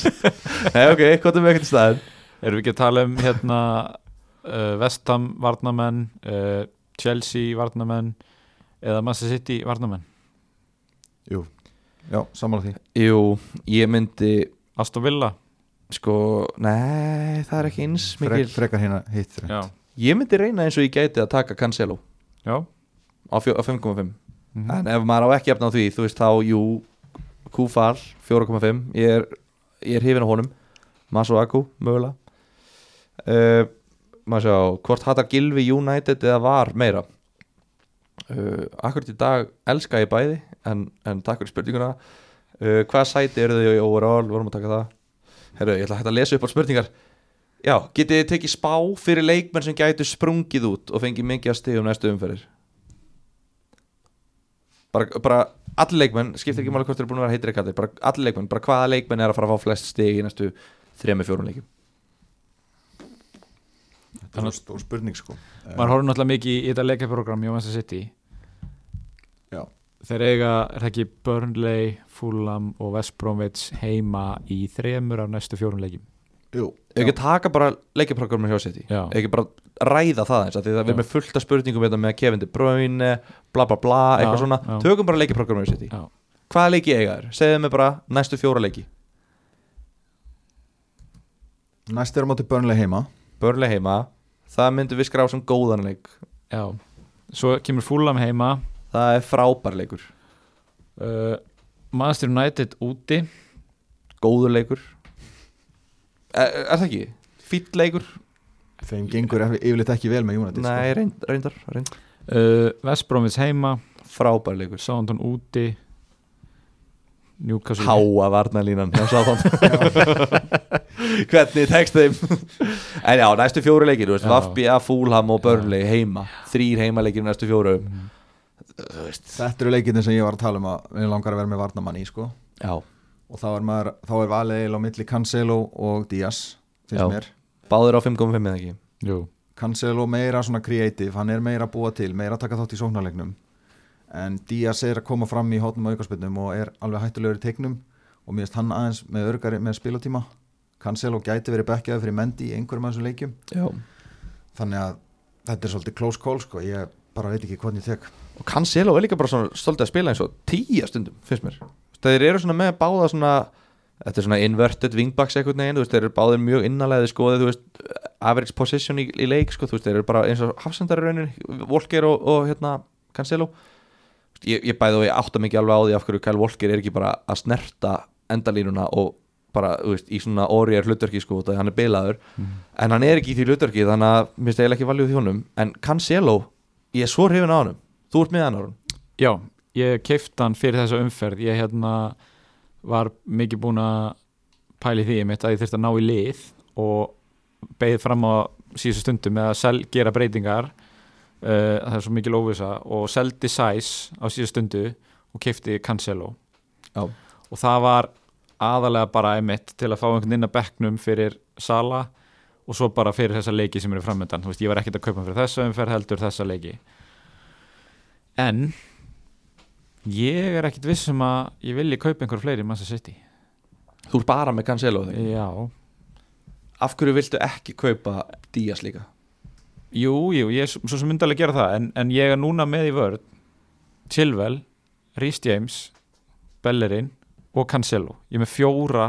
Nei, ok, hvað er með ekkert í staðin erum við ekki að tala um hérna uh, Vestham varnamenn uh, Chelsea varnamenn eða Manchester City varnamenn Jú, já, sammála því. Jú, ég myndi Aston Villa sko, nei, það er ekki eins mikil. Frek, Frekar hérna hitt Ég myndi reyna eins og ég gæti að taka Cancelo. Já, á, fjó- á 5,5 Mhm. en ef maður á ekki efna á því þú veist þá, jú Kúfal 4,5 ég er, ég er hrifin á honum. Maso Aku, mögulega. Uh, maður sjá hvort hattar Gilvi United eða var meira? Uh, akkurat í dag elska ég bæði en, en takk fyrir spurninguna. Uh, hvað sæti eru þau í overall? Vorum að taka það Herru, ég ætla hægt að lesa upp á spurningar. Já, getið þið tekið spá fyrir leikmenn sem gætu sprungið út og fengið mikið að stigum næstu umferðir? Bara, bara allir leikmenn, skiptir ekki máli hvort þeir eru búin að vera heitir ekki bara allir leikmenn, bara hvaða leikmenn er að fara að fá flest stig í næstu þrejum fjórum leikjum? Þetta er stór spurning sko. Maður horfður náttúrulega mikið í þetta leikaprogram Manchester City. Já. Þeir eiga, er það ekki Burnley, Fulham og West Bromwich heima í þremur af næstu fjórum leikjum? Jú, Ef ekki taka bara leikjaprogrammi hjá City. Ef ekki bara ræða það eins af Því það er með fullt af spurningum þetta með Kevin De Bruyne Bla bla bla, eitthvað Já, svona. já. Tökum bara leikjaprogrammi hjá City. Já. Hvaða leiki eiga þér? Segðu mig bara næstu fjóra leiki. Næst er á móti börnlega heima. Börnlega heima. Það myndum við skrá sem góðan leik. Já. svo kemur Fulham heima Það er frábær leikur. Uh, Manchester United úti. Góður leikur. Er, er það ekki? Fýll leikur? Þeim gengur yfirleitt ekki vel með United Nei, reynd, reyndar, reyndar uh, West Bromwich heima. Frábær leikur. Southampton úti. Newcastle Háa varnalínan Hvernig tekst þeim? En já, næstu fjóru leikir. Vafbja, Fúlham og Burnley heima. Þrýr heimaleikir í næstu fjóru veist Þetta eru leikirnir sem ég var að tala um að við langar að vera með varnamann í sko. Já, og þá er, maður, þá er valið eiginlega á milli Cancelo og Díaz finnst Já. mér. Báður á 5.5 eða ekki? Jú. Cancelo meira svona creative, hann er meira að búa til meira að taka þátt í sóknarleiknum. En Díaz er að koma fram í hótnum aukarspilnum og er alveg hættulegur í teiknum. Og mér finnst hann aðeins með örgari með spilatíma. Cancelo gæti verið bekkjaði fyrir Mendy í einhverjum af þessum leikjum. Já. Þannig að þetta er svolítið close call sko, ég bara veit ekki hvernig ég tek Og Cancelo er líka bara svona stoltið að spila eins og tíja stundum, finnst mér. Þeir eru svona með báða svona Þetta er svona inverted wingbacks þú veist, Þeir eru báðir mjög innanlega skoðið veist, Average position í, í leik sko, veist, Þeir eru bara eins og hafsendari raunin Volker og, og hérna, Cancelo Ég, ég bæði og ég átta mikið alveg á því af hverju Kyle Volker er ekki bara að snerta endalínuna og bara veist, í svona orðjar hlutverki sko, þannig að hann er bilaður. En hann er ekki í því hlutverki þannig að mér finnst eiginlega ekki valið því honum. En Cancelo, ég er svo hrifin á honum þú ert með hann hann Já, ég keifti hann fyrir þessa umferð. Ég hérna var mikið búin að pæli því mitt að ég þurfti að ná í lið og beigð fram á síðustu stundum með að gera breytingar. Uh, það er svo mikil óvisa og seldi Sæs á síðustu stundu og keifti Cancelo. Já. og það var aðalega bara einmitt til að fá einhvern inn að bekknum fyrir Sala og svo bara fyrir þessa leiki sem eru framöndan þú veist, ég var ekkert að kaupa fyrir þessa umferð heldur þessa leiki en ég er ekkert viss um að ég vilji kaupa einhver fleiri í Manchester City. Þú ert bara með Cancelo þegar já, af hverju viltu ekki kaupa Díaz líka? Jú, jú, ég er svo sem myndi alveg gera það. En, en ég er núna með í vörð Chilwell, Rhys James Bellerin og Cancelo. Ég er með fjóra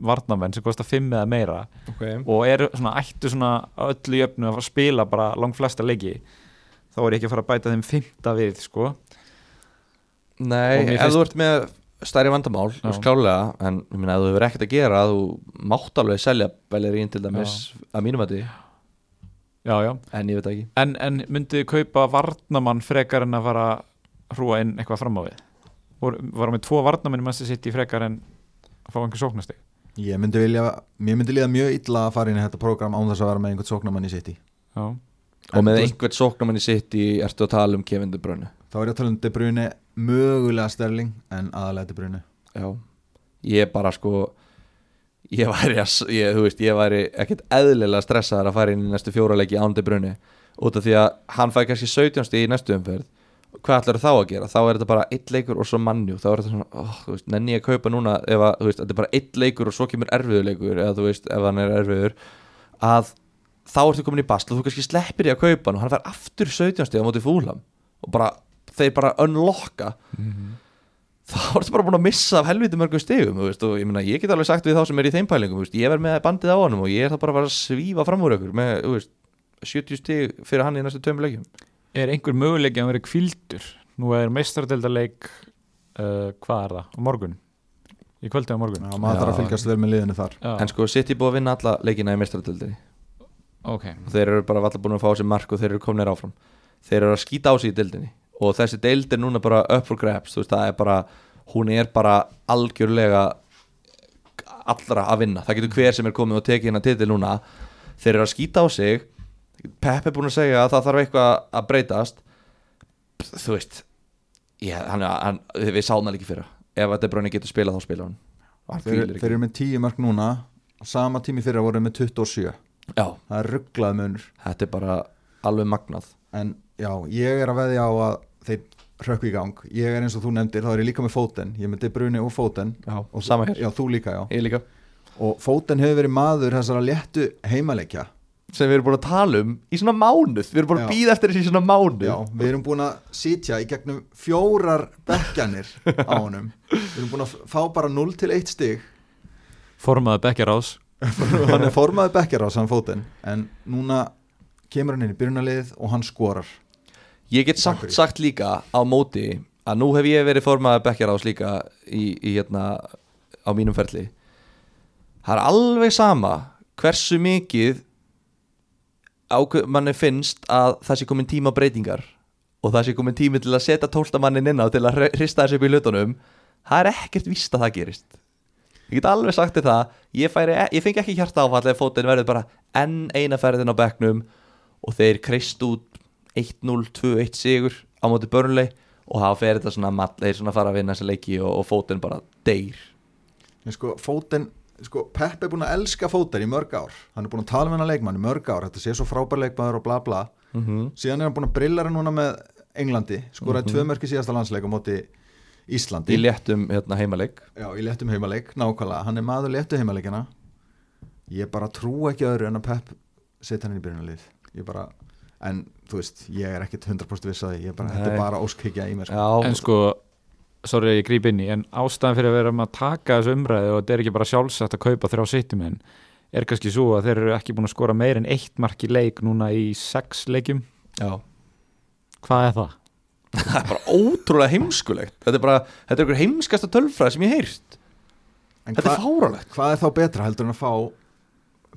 varnamenn sem kosta fimm eða meira okay. og eru svona ættu svona öllu jöfnu að að spila bara langt flesta leiki þá er ég ekki að fara að bæta þeim fymta við sko. Nei, ef finnst- þú ert með stærri vandamál, þú Já. veist klálega en ég meina, ef þú hefur ekkert að gera þú mátt alveg selja Bellerín til dæmis að mínum að því, já, já. en ég veit ekki. En, en myndið þið kaupa varnamann frekar en að fara að hrúa inn eitthvað fram á við? Vor, varum við tvo varnamenn í Manchester City frekar en að fá einhver sóknastig ég myndi vilja, mér myndi líða mjög illa að fara inn í þetta program án þess að vera með einhvern sóknamann í City. Já, og með einhvern sóknamann í sitt í ertu að tala um Kevin De Bruyne? Þá er ég að tala um De Bruyne mögulega Sterling en aðalega De Bruyne. Já, ég bara sko ég væri, að, ég, veist, ég væri ekkert eðlilega stressaður að fara inn í næstu fjóraleiki án De Bruyne. Út af því að hann fæði kannski 17 stig í næstu umferð. Hvað ætlar þá að gera? Þá er þetta bara eitt leikur og svo mannjú, þá er þetta svona oh, veist, nenni ég að kaupa núna ef að, veist, þetta er bara eitt leikur og svo kemur erfiður leikur eða þú veist, ef hann er erfiður að þá ertu komin í basl og þú kannski sleppir í að kaupa hann og hann fær aftur 17 stig á móti fúlam og bara, þeir bara unlocka. Þá ertu bara búin að missa af helviti mörgum stigum þú veist, og ég, meina, ég get alveg sagt við þá sem er í þeim pælingum þú veist, ég verð með bandið á honum og ég er það bara að svífa fram úr ykkur með þú veist, 70 stig fyrir hann í næstu tveim leikjum. Er einhver möguleiki að vera kvildur nú er meistaradeildarleik uh, hvað er það, á morgun. Í kvöldi á morgun. Já, maður þarf að fylgjast vel með liðinu þar. Já, En sko, City búið að vinna alla leikina í meistaradöldinni ok, og þeir eru bara allir búin að fá sér mark og þeir eru kominir áfram. Þeir eru að skýta á sig í deildinni. Og þessi deild er núna bara up for grabs þú veist, það er bara, hún er bara algjörlega allra að vinna, það getur hver sem er komið og tekið hérna titil núna. Þeir eru að skýta á sig. Pep er búin að segja að það þarf eitthvað að breytast. Þú veist ég, hann, hann, við sáum það líka fyrra. Ef að De Bruyne getur spilað þá spila hann. Þeir, þeir eru með 10 mörg núna. Sama tími fyrir að voru með 27 já, það er rugglað munur. Þetta er bara alveg magnað. En já, ég er að veðja á að þeir hrökku í gang. Ég er eins og þú nefndir, þá er ég líka með fóten ég De Bruyne og fóten já, og sama hér, já, þú líka, já. Ég líka. Og fóten hefur verið maður þessara léttu heimaleikja. Sem við erum búin að tala um í svona mánuð. Við erum búin að býða eftir þessi í svona mánuð. Já, við erum búin að sitja í gegnum fjórar bekkjanir á honum. Við erum búin að fá bara 0 til 1 stig. Formaði bekkjarás hann er formaði bekkjar á saman fóten en núna kemur hann inn í byrjunarlið og hann skorar. Ég get samt fyrir. sagt líka á móti að nú hef ég verið formaður bekkjar ás líka í, í hérna á mínum ferli. Það er alveg sama hversu mikið manni finnst að það sé komin tíma breytingar og það sé komin tími til að setja tóltamannin inn á til að hrista þessu upp í hlutunum. Það er ekkert víst að það gerist ég get alveg sagt þér það ég, færi, e, ég fengi ekki hjarta áfall ef fótinn verður bara enn eina ferðin á bekknum og þeir kreist út 1-0, 2-1 sigur á móti börnlei og það fer þetta svona þeir svona fara að vinna þessi leiki og, og fótinn bara deyr. En sko fóten sko Pepp er búin að elska fóten í mörg ár. Hann er búin að tala með hennar leikmann í mörg ár. Þetta sé svo frábær leikmaður og bla bla. Mm -hmm. síðan er hann búin að brillara núna með Englandi skoraði tvö mörk í síðasta landsleik á móti Íslandi. Í léttum hérna, heimaleik. Já, í léttum heimaleik, nákvæmlega. Hann er maður léttu heimaleikina ég bara trú ekki öðru en að Pep setja hann inn í byrjunarlið. Ég bara, en þú veist ég er ekkit 100% viss að því, ég bara, þetta Nei. er bara óskhyggja í mér sko. Já, en sko, sorry ég gríp inn í en ástæðan fyrir að vera með að taka þessu umræðu og þetta er ekki bara sjálfsagt að kaupa þrjá sittumenn er kannski svo að þeir eru ekki búin að skora meir en eitt mark í leik núna í sex leikjum. Já. Hvað er það? Það er bara ótrúlega heimskulegt. Þetta er bara, þetta er einhver heimskasta tölfræð sem ég heirt en þetta hva, er fáralegt hvað er þá betra heldur en að fá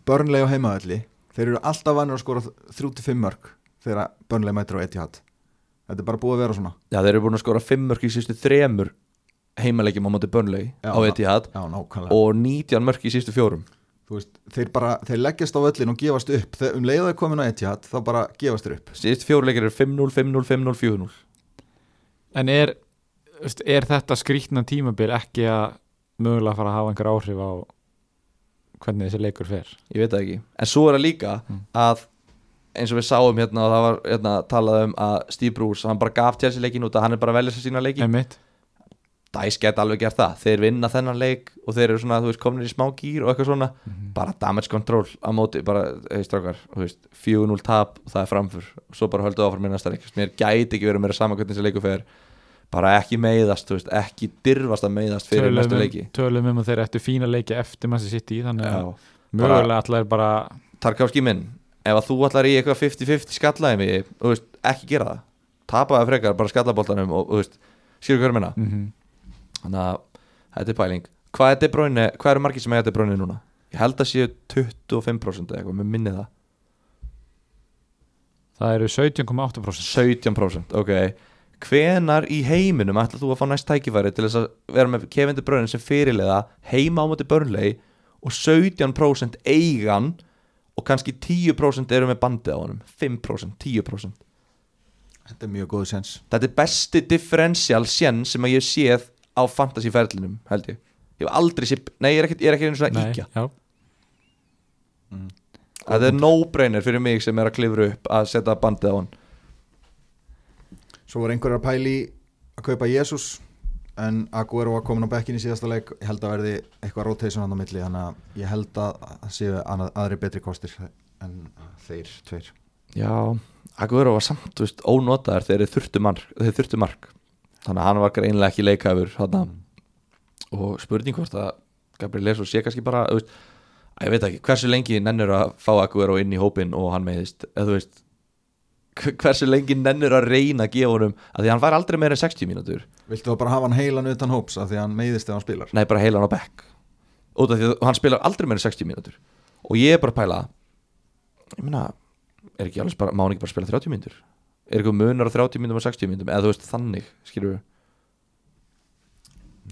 börnlega á heimaðalli þeir eru alltaf vannir að skora 3-5 mörg þegar börnlega mætir á Etihad. Þetta er bara búið að vera svona. Já, þeir eru búin að skora 5 mörk í sístu þremur heimaleikjum á móti börnlegi á Etihad já, nákvæmlega. og 19 mörk í sístu fjórum. Þú veist, þeir bara, þeir leggjast á völlin og gefast upp. Þegar um leiðaði komin á Etihad þá bara gefast þeir upp. Sístu fjóruleikir er 5-0, 5-0, 5-0, 4-0 en er, er þetta skrýtna tímabil ekki að mögulega fara að hafa einhver áhrif á hvernig þessi leikur fer? Ég veit ekki. En svo er það líka að eins og við sáum hérna og það var hérna, talað um að Steve Bruce, hann bara gaf Chelsea leikin út að hann er bara að velja sér sína leiki. Einmitt. Dice geta alveg gert það, þeir vinna þennan leik og þeir eru svona, þú veist, komnir í smá gýr og eitthvað svona, bara damage control á móti, bara, hefði strákar, þú veist 4-0 tap og það er framfur og svo bara höldu áfram með næsta leik, mér gæti ekki verið meira saman hvernig þessi leiku fer, bara ekki meiðast, veist, ekki dirfast að meiðast fyrir næsta leiki. tölum um að þeir ættu fína leiki eftir maður sitt í þannig að Já, mögulega allar er bara Tarkovski minn, ef að þú ætlar í eitthvað 50-50 skallaði mig, veist, ekki gera það. Tapaði frekar bara skallaboltanum og, skilur hverju minna mm þannig að þetta er pæling. Hvað er Bruyne, hvað eru margir sem eiga De Bruyne núna? Ég held að séu 25% eða eitthvað, mér minni það. Það eru 17,8% 17% ok hvenar í heiminum ætlar þú að fá næst tækifæri til þess að vera með Kevin De Bruyne sem fyrirliða heima á móti Burnley og 17% eigan og kannski 10% eru með bandið á honum? 5%, 10% þetta er mjög góð sens þetta er besti differential sén sem að ég hef séð á fantasyferlinum held ég. Ég hef aldrei séð, nei ég er ekki, ég er ekki einu svona íkja já, þetta er no-brainer fyrir mig sem er að klifra upp að setja bandið á hann svo var einhver að pæli að kaupa Jésús en Aguero var komin á bekkin í síðasta leik. Ég held að verði eitthvað rotation hann á milli þannig að ég held að það séu annað- aðri betri kostir en þeir tveir. Já, Aguero var samt þú veist, ónotaður þegar þeir þurftu mark, þeir þurftu mark. Þannig að hann var greinlega ekki leikæfur þarna. og spurning hvort að Gabriel Jesus sé kannski bara veist, að ég veit ekki, hversu lengi nennur að fá Aguero inn í hópin og hann meðist eða þú veist hversu lengi nennir að reyna að gefa honum að því hann fær aldrei meira en 60 mínútur. Viltu þá bara hafa hann heilan utan hóps af því að hann meiðist ef hann spilar? Nei bara heila hann á bekk. Út af því að hann spilar aldrei meira en 60 mínútur. Og ég er bara að pæla ég meina, er ekki alveg bara, má hann ekki bara spila 30 mínútur? Er eitthvað munar á 30 mínútum og 60 mínútum? Eða þú veist þannig, skilur við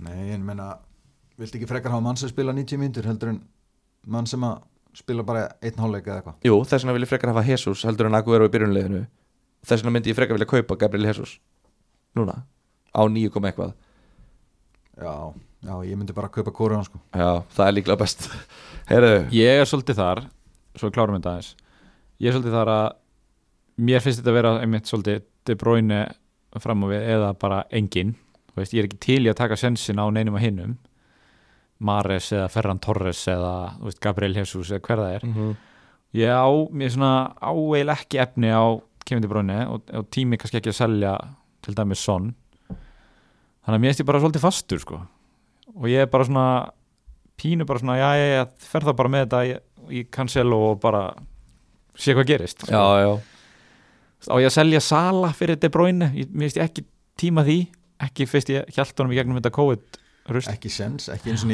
Nei, en menna Viltu ekki frekar hafa mann sem spila 90 mínútur heldur en mann sem að spila bara einn hálfleik eða eitthvað? Jú, þess vegna vil ég frekar hafa Jesus heldur en Aguero í byrjunleginu þess vegna myndi ég frekar vilja kaupa Gabriel Jesus núna, á 9 koma eitthvað. Já, já, ég myndi bara kaupa kóruðan sko. Já, það er líklega best. Heyrðu, Ég er svolítið þar Svo við klárum þetta aðeins. Ég er svolítið þar að Mér finnst þetta að vera einmitt svolítið De Bruyne fram á við eða bara engin Þú veist, Ég er ekki til í að taka sensin á neinum að hinnum Mares eða Ferran Torres eða veist, Gabriel Jesus eða hver það er. Mhm. Ég á, mér er svona áeil ekki efni á Kevin De Bruyne og, og tími kannski ekki að selja til dæmis Son. Þannig að mér finnst ég bara svolítið fastur sko. Og ég er bara svona pínu bara svona, já, já, já, fer það bara með þetta í, í cancel og bara sé hvað gerist Já, já. Á ég að selja Sala fyrir De Bruyne? Ég, mér finnst ég ekki tíma því. Ekki fyrst ég hjælt honum í gegnum þetta COVID rust Ekki sens, ekki eins og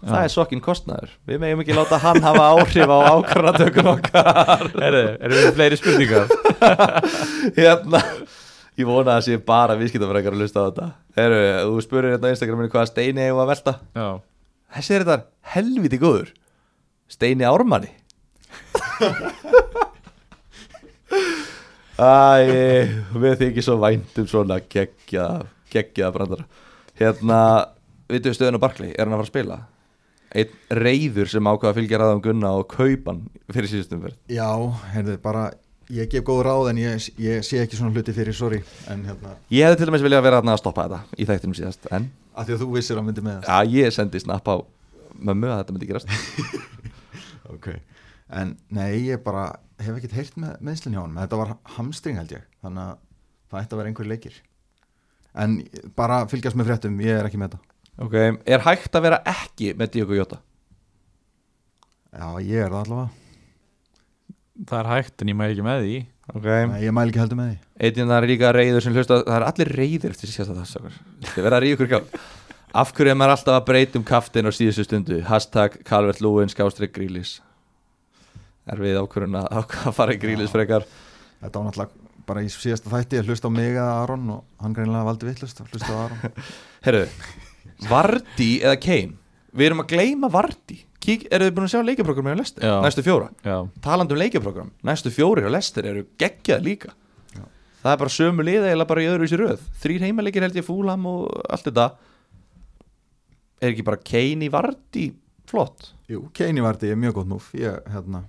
Já. Það er sokkin kostnaður. Við megum ekki láta hann hafa áhrif á ákvarðatökun okkar. Eru, eru við fleiri spurningar? Hérna Ég vona að sé bara viðskiptafrækjar að lusta á þetta. Heru, Þú spurður hérna á Instagraminu hvaða steini við að velta. Já, Þessi er þetta helviti góður. Steini Ármanni. Æ, við þykir svo vænt um svona geggjaða geggjaða brandara. Hérna, við stöðun á Barkley, er hann að fara að spila? Einn reyður sem ákvaða að fylgja ræðum Gunna og kaupan fyrir síðustum verð Já, heyrðu, bara ég gef góð ráð en ég, ég sé ekki svona hluti fyrir, sorry en hérna, Ég hefði til dæmis viljað vera að stoppa þetta í þættinum síðast En, að því að þú vissir að myndi með já, ég sendi snapp á mömmu að þetta myndi gerast. Ok En nei, ég bara hef ekkert heyrt með meðslinn hjá hann þetta var hamstring held ég þannig að það ætti að vera einhver leikir. En bara fylgjast með fréttum ég er ekki með þetta Ok, er hægt að vera ekki með Diogo Jota? Já, ég er það allavega. Það er hægt en ég mæði ekki með því. Ok. Nei, ég mæl ekki heldur með því. Eitinn það er líka reyður sem hlusta Það er allir reyðir eftir síðast að það Þið verða að ríða ykkur kjál Af hverju er maður alltaf að breyta um kaftin á síðustu stundu? Hashtag Calvert Lúin skástrík grílis. Er við ákvörun að, að fara í grílis frekar? Þetta var náttúrulega bara í síðasta þætti að hlusta á mig eða Aron og hann greinlega valdi vittlust að hlusta á Aron. Herru, Vardí eða Kane Við erum að gleyma Vardí Kík, eru þið búin að sjá leikjaprogrammið á Lester? Já. Næstu fjóra Já, Talandi um leikjaprogramm Næstu fjóri á Lester eru geggjað líka Já. Það er bara sömu liða eða bara í öðru í sér röð Þrýr heimaleikir held ég fúlam og allt þetta Er ekki bara Kane í Vardí flott? Jú, Keini Vardi er mjög gott múf ég hérna,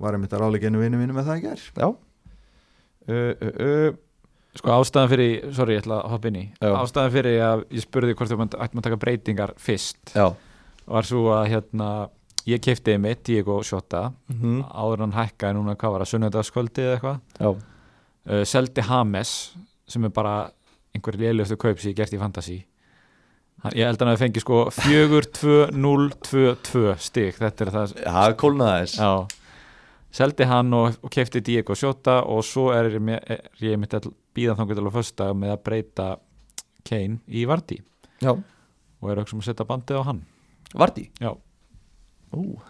var einmitt að ráleika einu vinnu mínu með það í gær Já uh, uh, uh. Sko ástæðan fyrir, sorry ég ætla að hoppa inn í. Já. ástæðan fyrir að ég spurði hvort þú ættum að taka breytingar fyrst Já. var svo að hérna ég kefti mitt Diego Shota mm áður en hann hækkaði núna hvað var að sunnudagskvöldi eða eitthvað? Uh, seldi Hames sem er bara einhver lélustu kaup sem ég gert í Fantasí ég held að hann hafi fengið sko 4-2-0-2-2 stig. Þetta er það Já, kólnaði þess já, seldi hann og, og kefti Diego Shota og svo er, ég er ég mitt býða þangur til að fösta með að breyta Kane í Vardí Já. Og er auksum að setja bandið á hann. Vardí já, Ú,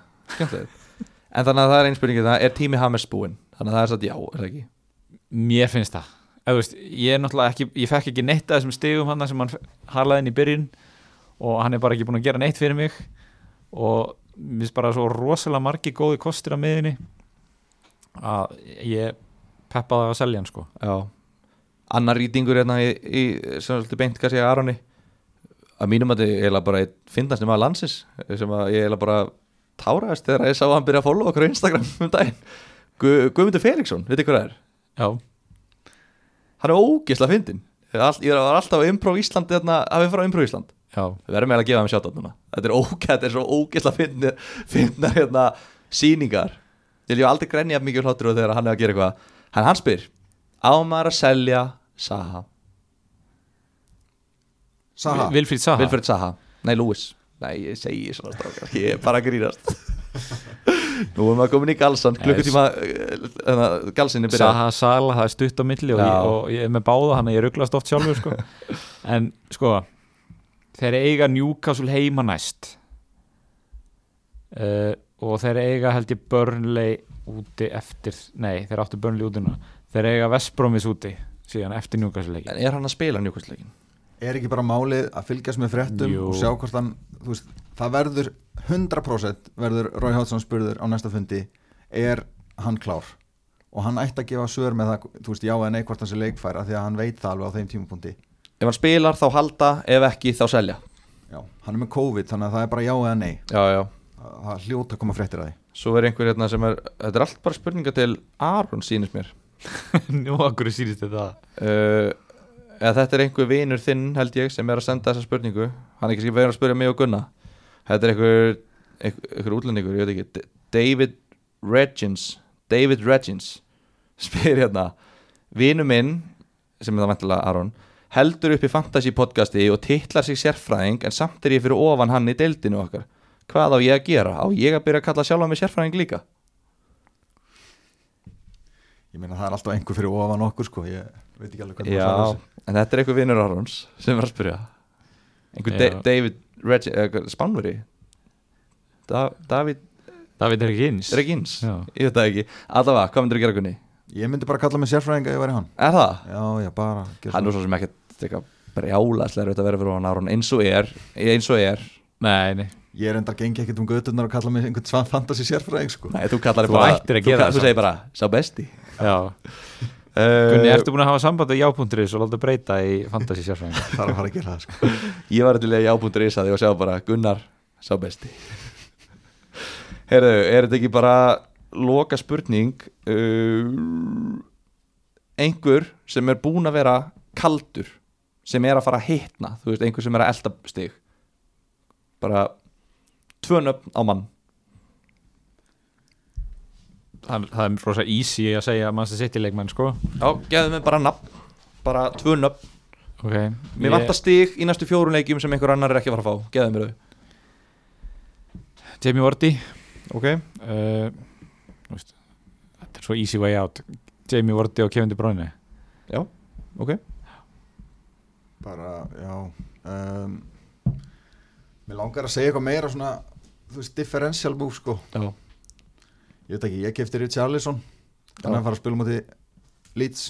En þannig að það er einn spurningi það Er tími Hames búinn? Þannig að það er satt já, er það ekki? mér finnst það. Veist, ég ekki, ég fekk ekki neitt að þessum stigum hann sem hann harlaði inn í byrjun og hann er bara ekki búin að gera neitt fyrir mig. Og mér finnst bara svo rosalega margi góði kostir á miðinni að ég peppaði að selja hann sko. Já Annar rýtingur hérna í, í sem svolítið beint kannski að Aroni. Að mínum að þetta er bara einn fyndast nema landsins sem að ég eiginlega bara táraðist þegar ég sá að hann byrja að follow okkur á Instagram um daginn. Gu, Guðmundur Felixson, veit hvað það er? já, Hann er ógisla fyndin all- ég var alltaf á Improv Ísland hérna, hafið frá Improv Ísland. Já, Við verðum eiginlega að gefa hann sjátt núna. Þetta er, ógætt, þetta er svo ógisla fyndna, fyndna hérna, síningar Ég hef aldrei grenjað mikið hláttur þegar hann er að gera eitthvað. Hann, hann spyr Á maður að selja Saha. Saha, Vilfríð Saha? Vilfred Saha. Nei, Lewis. Nei, ég segi svona strákar. Ég er bara að grínast. Nú erum við komin í galsan. Klukkutíma uh, galsinni byrjað. Saha Sala, það er stutt á milli og ég, og ég er með báða hann að ég rugglast oft sjálfur sko. en sko þeir eiga Newcastle heima næst. Uh, og þeir eiga held ég Burnley úti eftir, nei þeir áttu Burnley úti núna. Þeir eiga Vestbromis úti síðan eftir Newcastle leikin En er hann að spila njúkvæmsleikin? Er ekki bara málið að fylgjast með fréttum Jú. og sjá hvort hann, þú veist, það verður 100% verður Rói Hátsson spurður á næsta fundi, er hann klár? Og hann ætti að gefa svör með það, þú veist, já eða nei hvort hann sé leikfæra því að hann veit það alveg á þeim tímapunkti. Ef hann spilar þá halda, ef ekki þá selja Já, hann er með COVID, þannig að það er bara já eða nei. Já, já Það það hljóta að koma fréttir að því. Svo er einhver hérna sem er, þetta er allt bara spurninga til Aron sýnist mér Nú akkur sýrist þetta uh, eða þetta er einhver vinur þinn held ég sem er að senda þessa spurningu. Hann er ekki verið að spyrja mig og Gunna. Þetta er einhver, einhver, útlendingur ég veit ekki, David Regins David Regins spyr hérna. Vinu minn, sem er það vantilega Aron heldur upp í fantasy podcasti og titlar sig sérfræðing en samt er ég fyrir ofan hann í deildinu okkar. Hvað á ég að gera? Á ég að byrja að kalla sjálfa mig sérfræðing líka? Ég meina það er alltaf einhver fyrir ofan okkur, sko, ég veit ekki alveg hvernig það er þessu. en þetta er einhver vinnur Arons sem er að spyrja einhver. Da David uh, Spánveri da David David er ekki eins Regins Já. ég veit það ekki, allavega, hvað myndir að gera kunni? Ég myndi bara kalla mig sérfræðing að ég væri hann. Er það? Já, já, bara. Hann er svo sem ekkert eitthvað brjálaslega að vera fyrir hann Aron eins og er, eins og er Nei, nei Ég er enda gengi ekkert um götturnar og kalla mig einhvern svan fantasy sérfræðing, sko. Nei, þú kallar Þú bara að þú það Þú segir bara, sá besti. Já. Uh, Gunni, ertu búin að hafa samband við jápunkturis og láta breyta í fantasy sérfræðing? Það er að fara að gera það, sko. Ég var til að jábúndur í því og sjá bara Gunnar, sá besti. Herðu, er þetta ekki bara loka spurning uh, einhver sem er búin að vera kaldur sem er að fara að hitna þú veist, einhver sem er að elda stig. Bara tvö nöfn á mann. Það, það er rosa easy að segja sitt í leikmenn sko. Já, gefðu mig bara nafn bara tvö nöfn. Okay. Mér vantar stig í næstu fjórun leikjum sem einhver annar er ekki að fara að fá. Gefðu mér þau. Jamie Vardy. Ok. Uh, þú veist, Þetta er svo easy way out. Jamie Vardy og Kevin De Bruyne. Já, ok. Bara, já um, mér langar að segja eitthvað meira svona, þú veist, differential move sko, Já, ég veit ekki, ég kefti Rich Allison þannig Já. að fara að spila múti Leeds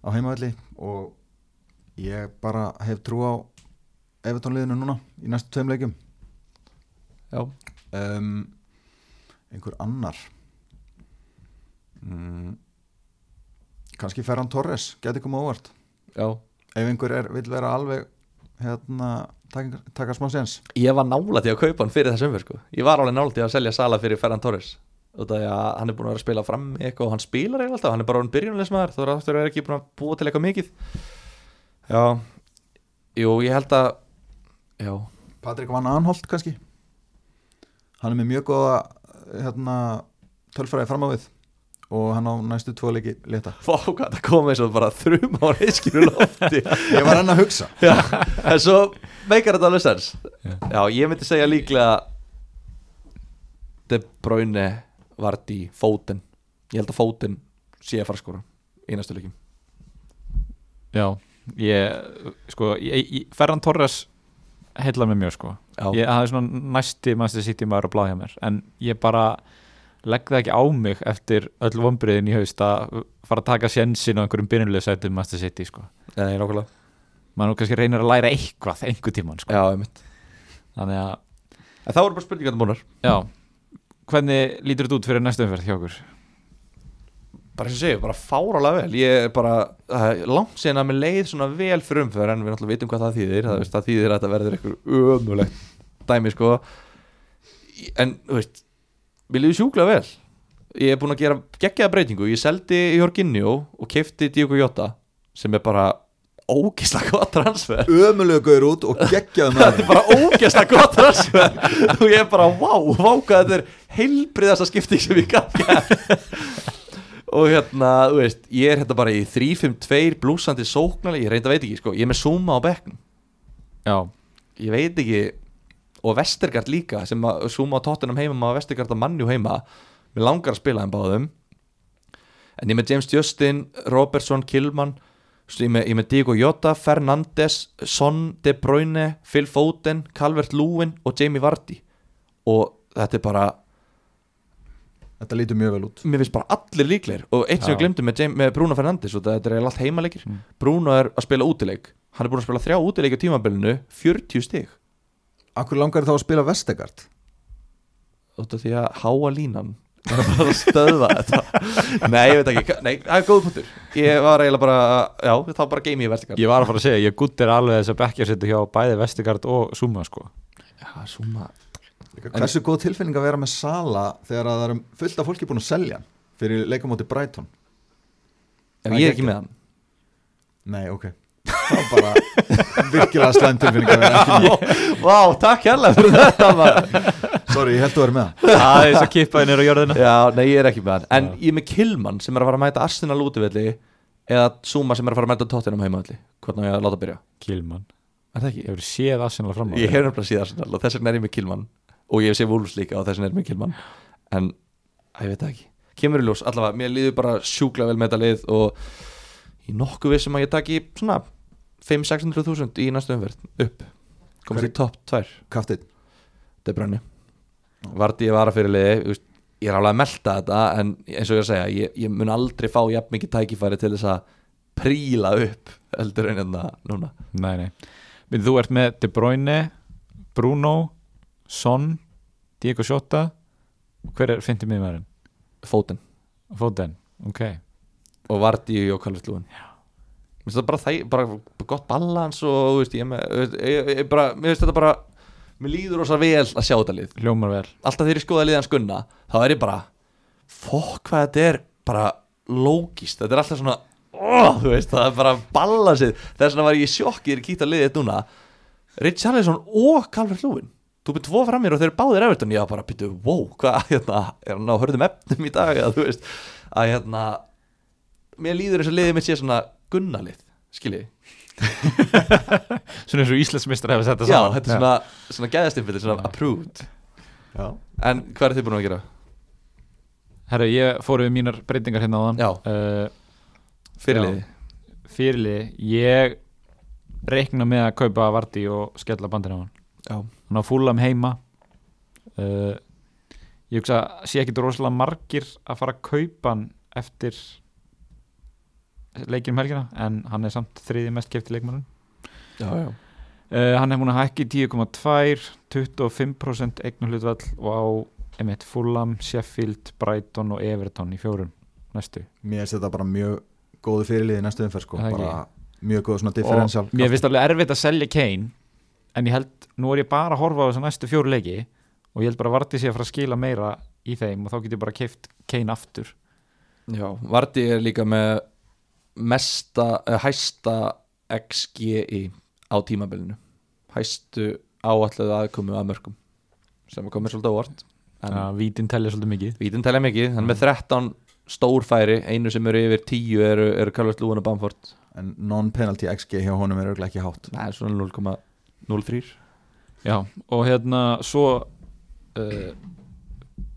á heimavelli og ég bara hef trú á Everton liðinu núna í næstu tveim leikjum. Já. Um, einhver annar? Mm, kannski Ferran Torres geti komið óvart. Já. Ef einhver er, vill vera alveg hérna, taka, taka smá séns. Ég var nála til að kaupa hann fyrir þessum sko. Ég var alveg nála til að selja Sala fyrir Ferran Torres. Út af því að hann er búin að vera að spila fram eitthvað og hann spilar eiginlega alltaf, hann er bara orðin byrjunulegsmaður þá er aftur að vera ekki búin að búa til eitthvað mikið. Já. Jú, ég held að Já, Patrik Van Anholt kannski. Hann er með mjög góða hérna, tölfræði fram á við og hann á næstu tvo leiki leta fá hvað það kom eins og bara þrjum á reyskinu lofti. Ég var enn að hugsa. Já, en svo meikar þetta alveg sens. Já, ég myndi segja líklega De Bruyne Vardí, Fóten Ég held að Fóten sé að fara skora í næstu leikim Já, ég sko, ég, ég, Ferran Torres heillar mig mjög sko. Já, ég, er svona næsti mannstu sitt í maður að bláða hjá mér en ég bara legg það ekki á mig eftir öll vombriðin í haust að fara að taka sjensin á einhverjum byrjunulega sætum sitt í sko. Nei, nákvæmlega. Maður nú kannski reynir að læra eitthvað einhver tíman sko. Já, einmitt. Þannig að, En þá eru bara spurningar búnar já. Hvernig lítur þetta út fyrir næstu umferð hjá okkur? Bara sem segja, bara fárálega vel. Ég er bara, það er langt síðan að mér leið svona vel fyrir umfyrir En við náttúrulega vitum hvað það þýðir. Það, veist, það þýðir að þetta verður eitthvað ömulegt dæmi sko. En, veist, mér líður sjúklega vel. Ég er búin að gera geggjaða breytingu. Ég seldi Jorginho og keifti Diogo Jota Sem er bara ógislega gott transfer. Ömulega gauður út og geggjaði með Þetta er bara ógeðslega gott transfer. Og ég er bara, vá, vá hvað þetta er heilbriðasta skipting sem ég gaf og hérna, þú veist ég er hérna bara í 3-5-2 blúsandi sóknarlega, ég reynda veit ekki, sko. Ég er með Zuma á bekknum, Já, ég veit ekki og Vestergaard líka sem að Zuma á Tottenham heima maður Vestergaard á Manju heima mér langar að spila þeim báðum. En ég með James Justin, Robertson, Kilman ég með, ég með Diego Jota, Fernandes Son, De Bruyne, Phil Foden Calvert-Lewin og Jamie Vardy. Og þetta er bara Þetta lítur mjög vel út. Mér finnst bara allir líklegir. Og eitt sem við glemdum með, með Bruno Fernandes og þetta er eiginlega allt heimaleikir. Mm. Bruno er að spila útileik. Hann er búin að spila þrjá útileik á tímabilinu 40 stig Akkur langar þá að spila Vestegard út af því að háa línan. Er að bara að stöðva þetta. Nei, ég veit ekki, nei, það er góð punktur. Ég var eiginlega bara, já, þá bara game ég verðstikar Ég var að fara að segja, ég guttir alveg þess að bekkja setja hjá bæði Vestigard og Suma sko. Já, súma Hversu góð tilfinning að vera með Sala þegar að það er fullt af fólki búin að selja fyrir leikamóti Brighton? Ef ég er ekki með hann. Nei, ok Það var bara virkilega slæm tilfinning að vera ekki með. Vá, takk hérlega fyrir þetta. Sorry, ég held að vera með hann. Það er þess að kippa þér á jörðina. Já, nei, ég er ekki með hann. En ég er með Kilman sem er að fara að mæta Arsenal útivelli Eða Zuma sem er að fara að mæta Tottenham heimavelli Hvernig á ég að láta byrja? Kilman Er það ekki? Ég hefur séð Arsenal fram á Ég hef nefnilega síðan Arsenal og þess vegna er ég með Kilman Og ég hef séð Wolves líka og þess vegna er ég með Kilman En, að, ég veit það ekki. Kemur í ljós, allavega, mér líður bara sjúkla vel með þetta lið Og í nokkuð vissum að ég taki svona 5-600 þúsund í næstu umverð upp. Komast í topp 2 Kaftið De Bruyne. Vardí var að fyrir liði þú veist, ég er alveg að melta þetta en eins og ég er að segja, ég, ég mun aldrei fá jafn mikið tækifæri til þess að príla upp heldur en þetta núna. Nei, nei. Men Þú ert með De Bruyne, Bruno, Son, Diego Jota. Hver er 50 miðmæðurinn? Fóten Foden, ok. Og Vardí og Kallast Lúin Mér finnst þetta bara, þæ, bara gott balans og veist, ég, veist, ég, ég bara, mér finnst þetta bara mér líður rosa vel að sjá þetta lið. Hljómar vel. Alltaf þegar ég skoða liðan skunna þá er ég bara fokk hvað þetta er bara lógist þetta er alltaf svona oh, þú veist, það er bara balansið þess vegna var ég í sjokki þegar ég kýtt að liðið þetta núna. Richarlison og Calvert Lúin þú byrð tvo fram mér og þeir báðir Everton. Ég var bara byrju, wow, hvað hérna, er hann á hörðum efnum í dag eða þú veist. Að hérna mér líður þess að liðið mitt sé svona gunnalið skiljið, Svona eins og Íslandsmeistar hefur sett það já, saman. þetta er svona, svona gæðastimfillir, svona approved. Já. En hvað er þið búin að gera? Herru, ég fór við mínar breytingar hérna á þann Já. uh, Fyrirliði? Fyrirlið Ég reikna með að kaupa Vardí og skella bandinu á hann. Já, hann á fúlam heima. Uh, ég hugsa sé ekki rosalega margir að fara að kaupa hann eftir leikinn um helgina en hann er samt þriði mest kefti já uh, hann er múin að hækki 10,2 25% eignarhlutvall og á einmitt fúlam, Sheffield, Brighton og Everton í fjórum næstu. Mér finnst þetta bara mjög góðu fyrirliði í næstu umferð sko. Bara mjög góð svona differential og mér finnst alveg erfitt að selja Kane en ég held, nú er ég bara að horfa á þess næstu fjóru leiki og ég held bara að Vardí sé að fara að skila meira í þeim og þá get ég bara keift Kane aftur. Já, Vardí er líka með mesta, eh, hæsta XGI á tímabilinu. Hæstu áalluðu aðkomu að mörgum sem komið svolítið óvart en ja, Vítin telja svolítið mikið. vítin telja mikið, hann er með 13 stórfæri, einu sem eru yfir 10 eru, eru Carlos Lúin og Bamford. En non-penalty XG hjá honum er auðvitað ekki hátt. Það er svona 0,03 Já, og hérna svo uh,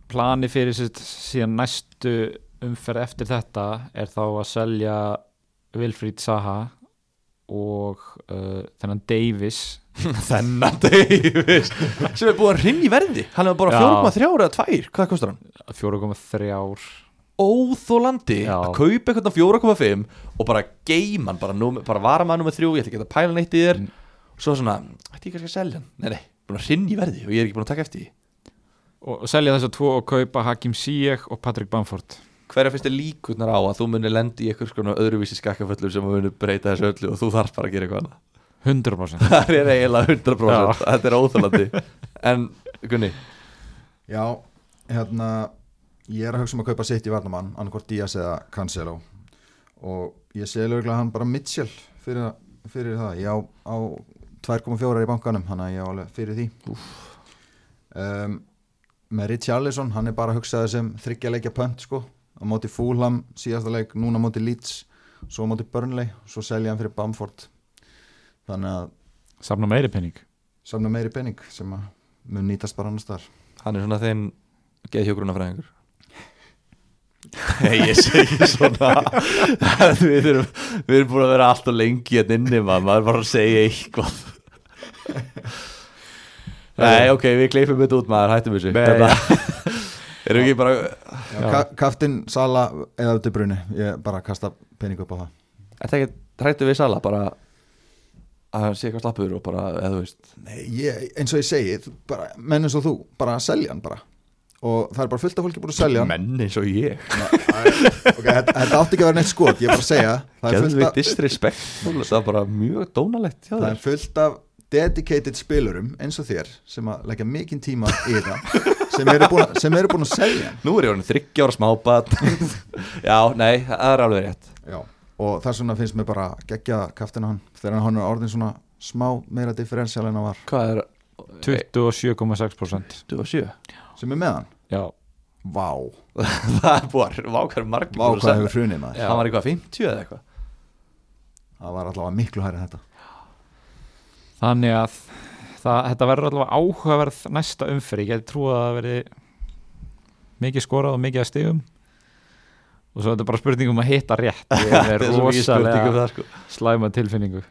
plani fyrir sér síðan næstu umferð eftir þetta er þá að selja Wilfried Zaha og uh, þennan Davis. Þennan Davis. Sem er búin að rinni verði. Hann er bara Já. 4,3 eða 2, hvað kostar hann? 4,3 óþólandi Já. að kaupa eitthvað á 4,5 og bara geima hann bara, bara vara maður nummer 3 ég ætla ekki að pæla neitt í þér. Mm. og svo svona, ætti ég kannski að selja hann? Nei, nei, búin að rinni verði og ég er ekki búin að taka eftir því. Og selja þess að tvo og kaupa Hakim Ziyech og Patrick Bamford hverja finnst þið líkurnar á að þú munir lendi í eitthvað svona öðruvísi skakkaföllum sem munir breyta þessu öllu og þú þarf bara að gera eitthvað annað? 100% það er eiginlega 100% þetta er óþólandi en Gunni, Já, hérna Ég er að hugsa um að kaupa sitt í varnamann annarkvort Díaz eða Cancelo. Og ég sé löglega hann bara Mitchell fyrir, fyrir það. Ég á, á 2,4 í bankanum hann að ég á alveg fyrir því. Um, með Richarlison hann er bara að hugsa það sem þryggja leikja pönt sko, á móti Fulham síðasta leik, núna á móti Leeds svo á móti Burnley, svo selja hann fyrir Bamford. Þannig að Samna meiri penning samna meiri penning sem að mun nýtast bara annars þar Hann er svona þinn geðhjógrunafræðingur Nei, ég segi svona. Við erum, við erum búin að vera alltaf lengi hérna inni maður, maður bara að segja eitthvað. Nei, ok, við kleifum þetta út maður, hættum þessu Erum við ekki bara Kaftin, Sala eða í bruni? Ég bara kasta pening upp á það. Þetta ekki hrættu við Sala? Bara að hann sé eitthvað slappur og bara, eða þú veist? Nei, ég, eins og ég segi bara, menn eins og þú, bara selja hann bara. Og það er bara fullt af fólki búin að selja hann. Menn eins og ég. Okay, þetta, átti ekki að vera neitt skot, ég er bara að segja. Það er fullt af, disrespectful Það er bara mjög dónalegt það er fullt af dedicated spilurum eins og þér sem að leggja mikinn tíma í þetta sem eru búin, eru búin að selja hann. Nú er ég orðin þryggjára smábat Já, nei, það er alveg rétt. Já. og þess vegna finnst mér bara geggja kaftin hann þegar hann er orðin svona smá meira differential en hann var. Hvað er 27,6% 27? sem er með hann, Já, vá. Það er búið að vákar margir vá búin að hvað hefur hrunið maður. Það var eitthvað 50 eða eitthvað? Það var allavega miklu hærri en þetta. Þannig að það, þetta verður allavega áhugaverð næsta umferð, ég geti trúið að það verði mikið skorað og mikið að stigum. Og svo er þetta bara spurning um að hitta rétt. Er Það er um rosalega sko. slæma tilfinningu.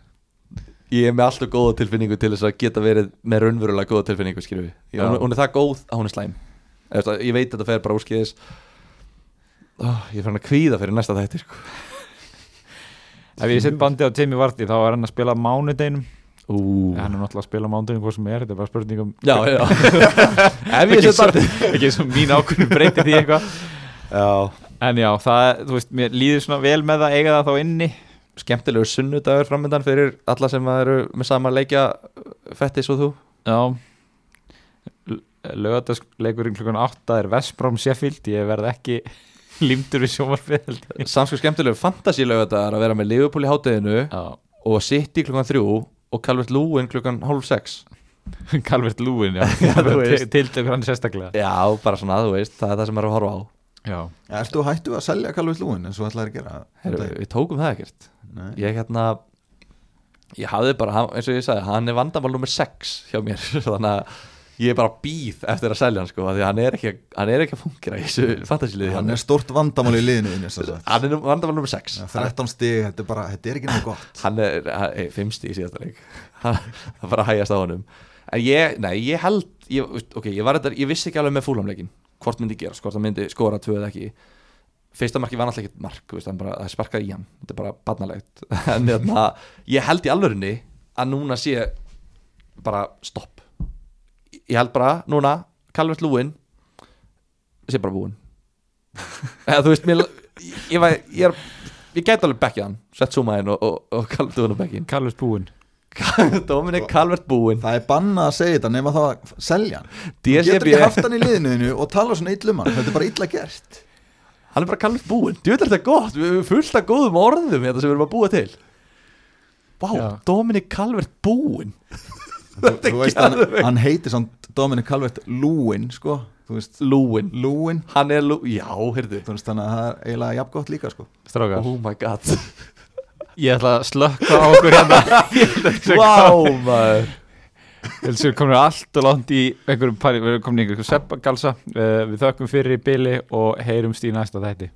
Ég er með alltaf góða tilfinningu til þess að geta verið með raunverulega góða tilfinningu Já. hún, er það góð að hún er slæm. Veist, Ég veit að þetta fer bara úrskiðis oh, Ég er fann að kvíða fyrir næsta þætti sko. ef ég sett bandi á Timmy Vardy þá er hann að spila á mánudeginum Ú, hann er náttúrulega að spila á mánudeginum hvað sem er, þetta er bara spurning um Já, já. Ekki svo, ekki svo mín ákvörnum breyti því eitthvað. Já. En já, það, þú veist, mér líður svona vel með það eiga það þá inni. Skemmtilegur sunnudagur framöndan fyrir alla sem eru með sama leikja fettis og þú. Já. Lögadagsleikurinn klukkan 8 er Vestbrám Sheffield, ég verð ekki límdur við sjómarfið. Samsko skemmtilegur fantasílaugardagar að vera með Liverpool í hátteginu og City klukkan þrjú og Calvert Lúin klukkan hálf sex. Calvert Lúin já, þú veist. tiltökur hann sérstaklega. Já, bara svona, þú veist, það er það sem er að horfa á. Já, ja, Ertu hættu að selja Calvert Lúin eins og ætlaði að gera Heru, Við tókum það ekkert. Nei. Ég hérna Ég hafði bara, eins og ég sagði, hann er vandamál nummer 6 hjá mér. Þannig að ég er bara býð eftir að selja hann sko Því að hann er ekki, hann er ekki að fungera í þessu fantasíliði hann er stórt vandamál í liðinu. Hann er vandamál nummer 6 Ja, 13 stig, þetta er bara, þetta er ekki nú gott. Hann er, hann er fimmsti í síðasta leik. Hann- Það bara að hægjast á honum. En ég, nei, ég held ég, Ok, ég var þetta, ég vissi ekki alveg með fúlamleikin Hvort myndi gerast, hvort það myndi skora tvö eða ekki. Fyrsta marki var náttúrulega ekkert mark veist, hann bara, Það sparkaði í hann, þetta er bara barnalegt. En þarna, ég held í alvörinni Að núna sé Bara stopp Ég held bara, núna, Calvert Lúin Sé bara búin Eða þú veist, mér Ég, ég, var- ég, er, ég gæti alveg bekkið hann Sett Zuma inn og, og, og Calvert Lúin á bekkin Calvert Búin Dominik Calvert búinn. Það er bannað að segja þetta nema þá að selja hann. Þú getur ekki haft hann í liðinu þínu og tala svona illum hann, þetta er bara illa gert. Hann er bara Calvert búinn. Þú veit þetta gott, við erum fullt af góðum orðum Þetta sem við erum að búa til. Vá. Dominik Calvert búinn þú, þú veist, hann, hann heitir samt Dominic Calvert Lúin sko, þú veist, Lúin Lúin Hann er Lú, já, heyrðu. Þú veist, þannig að það er eiginlega jafn gott líka sko. Strákar, Oh my god. Ég ætla að slökka á okkur hérna. Vá, maður. Komum við allt og langt í einhverjum pæli, við erum komin í einhverjum seppagalsa uh, við þökkum fyrir í byli og heyrumst í næsta þætti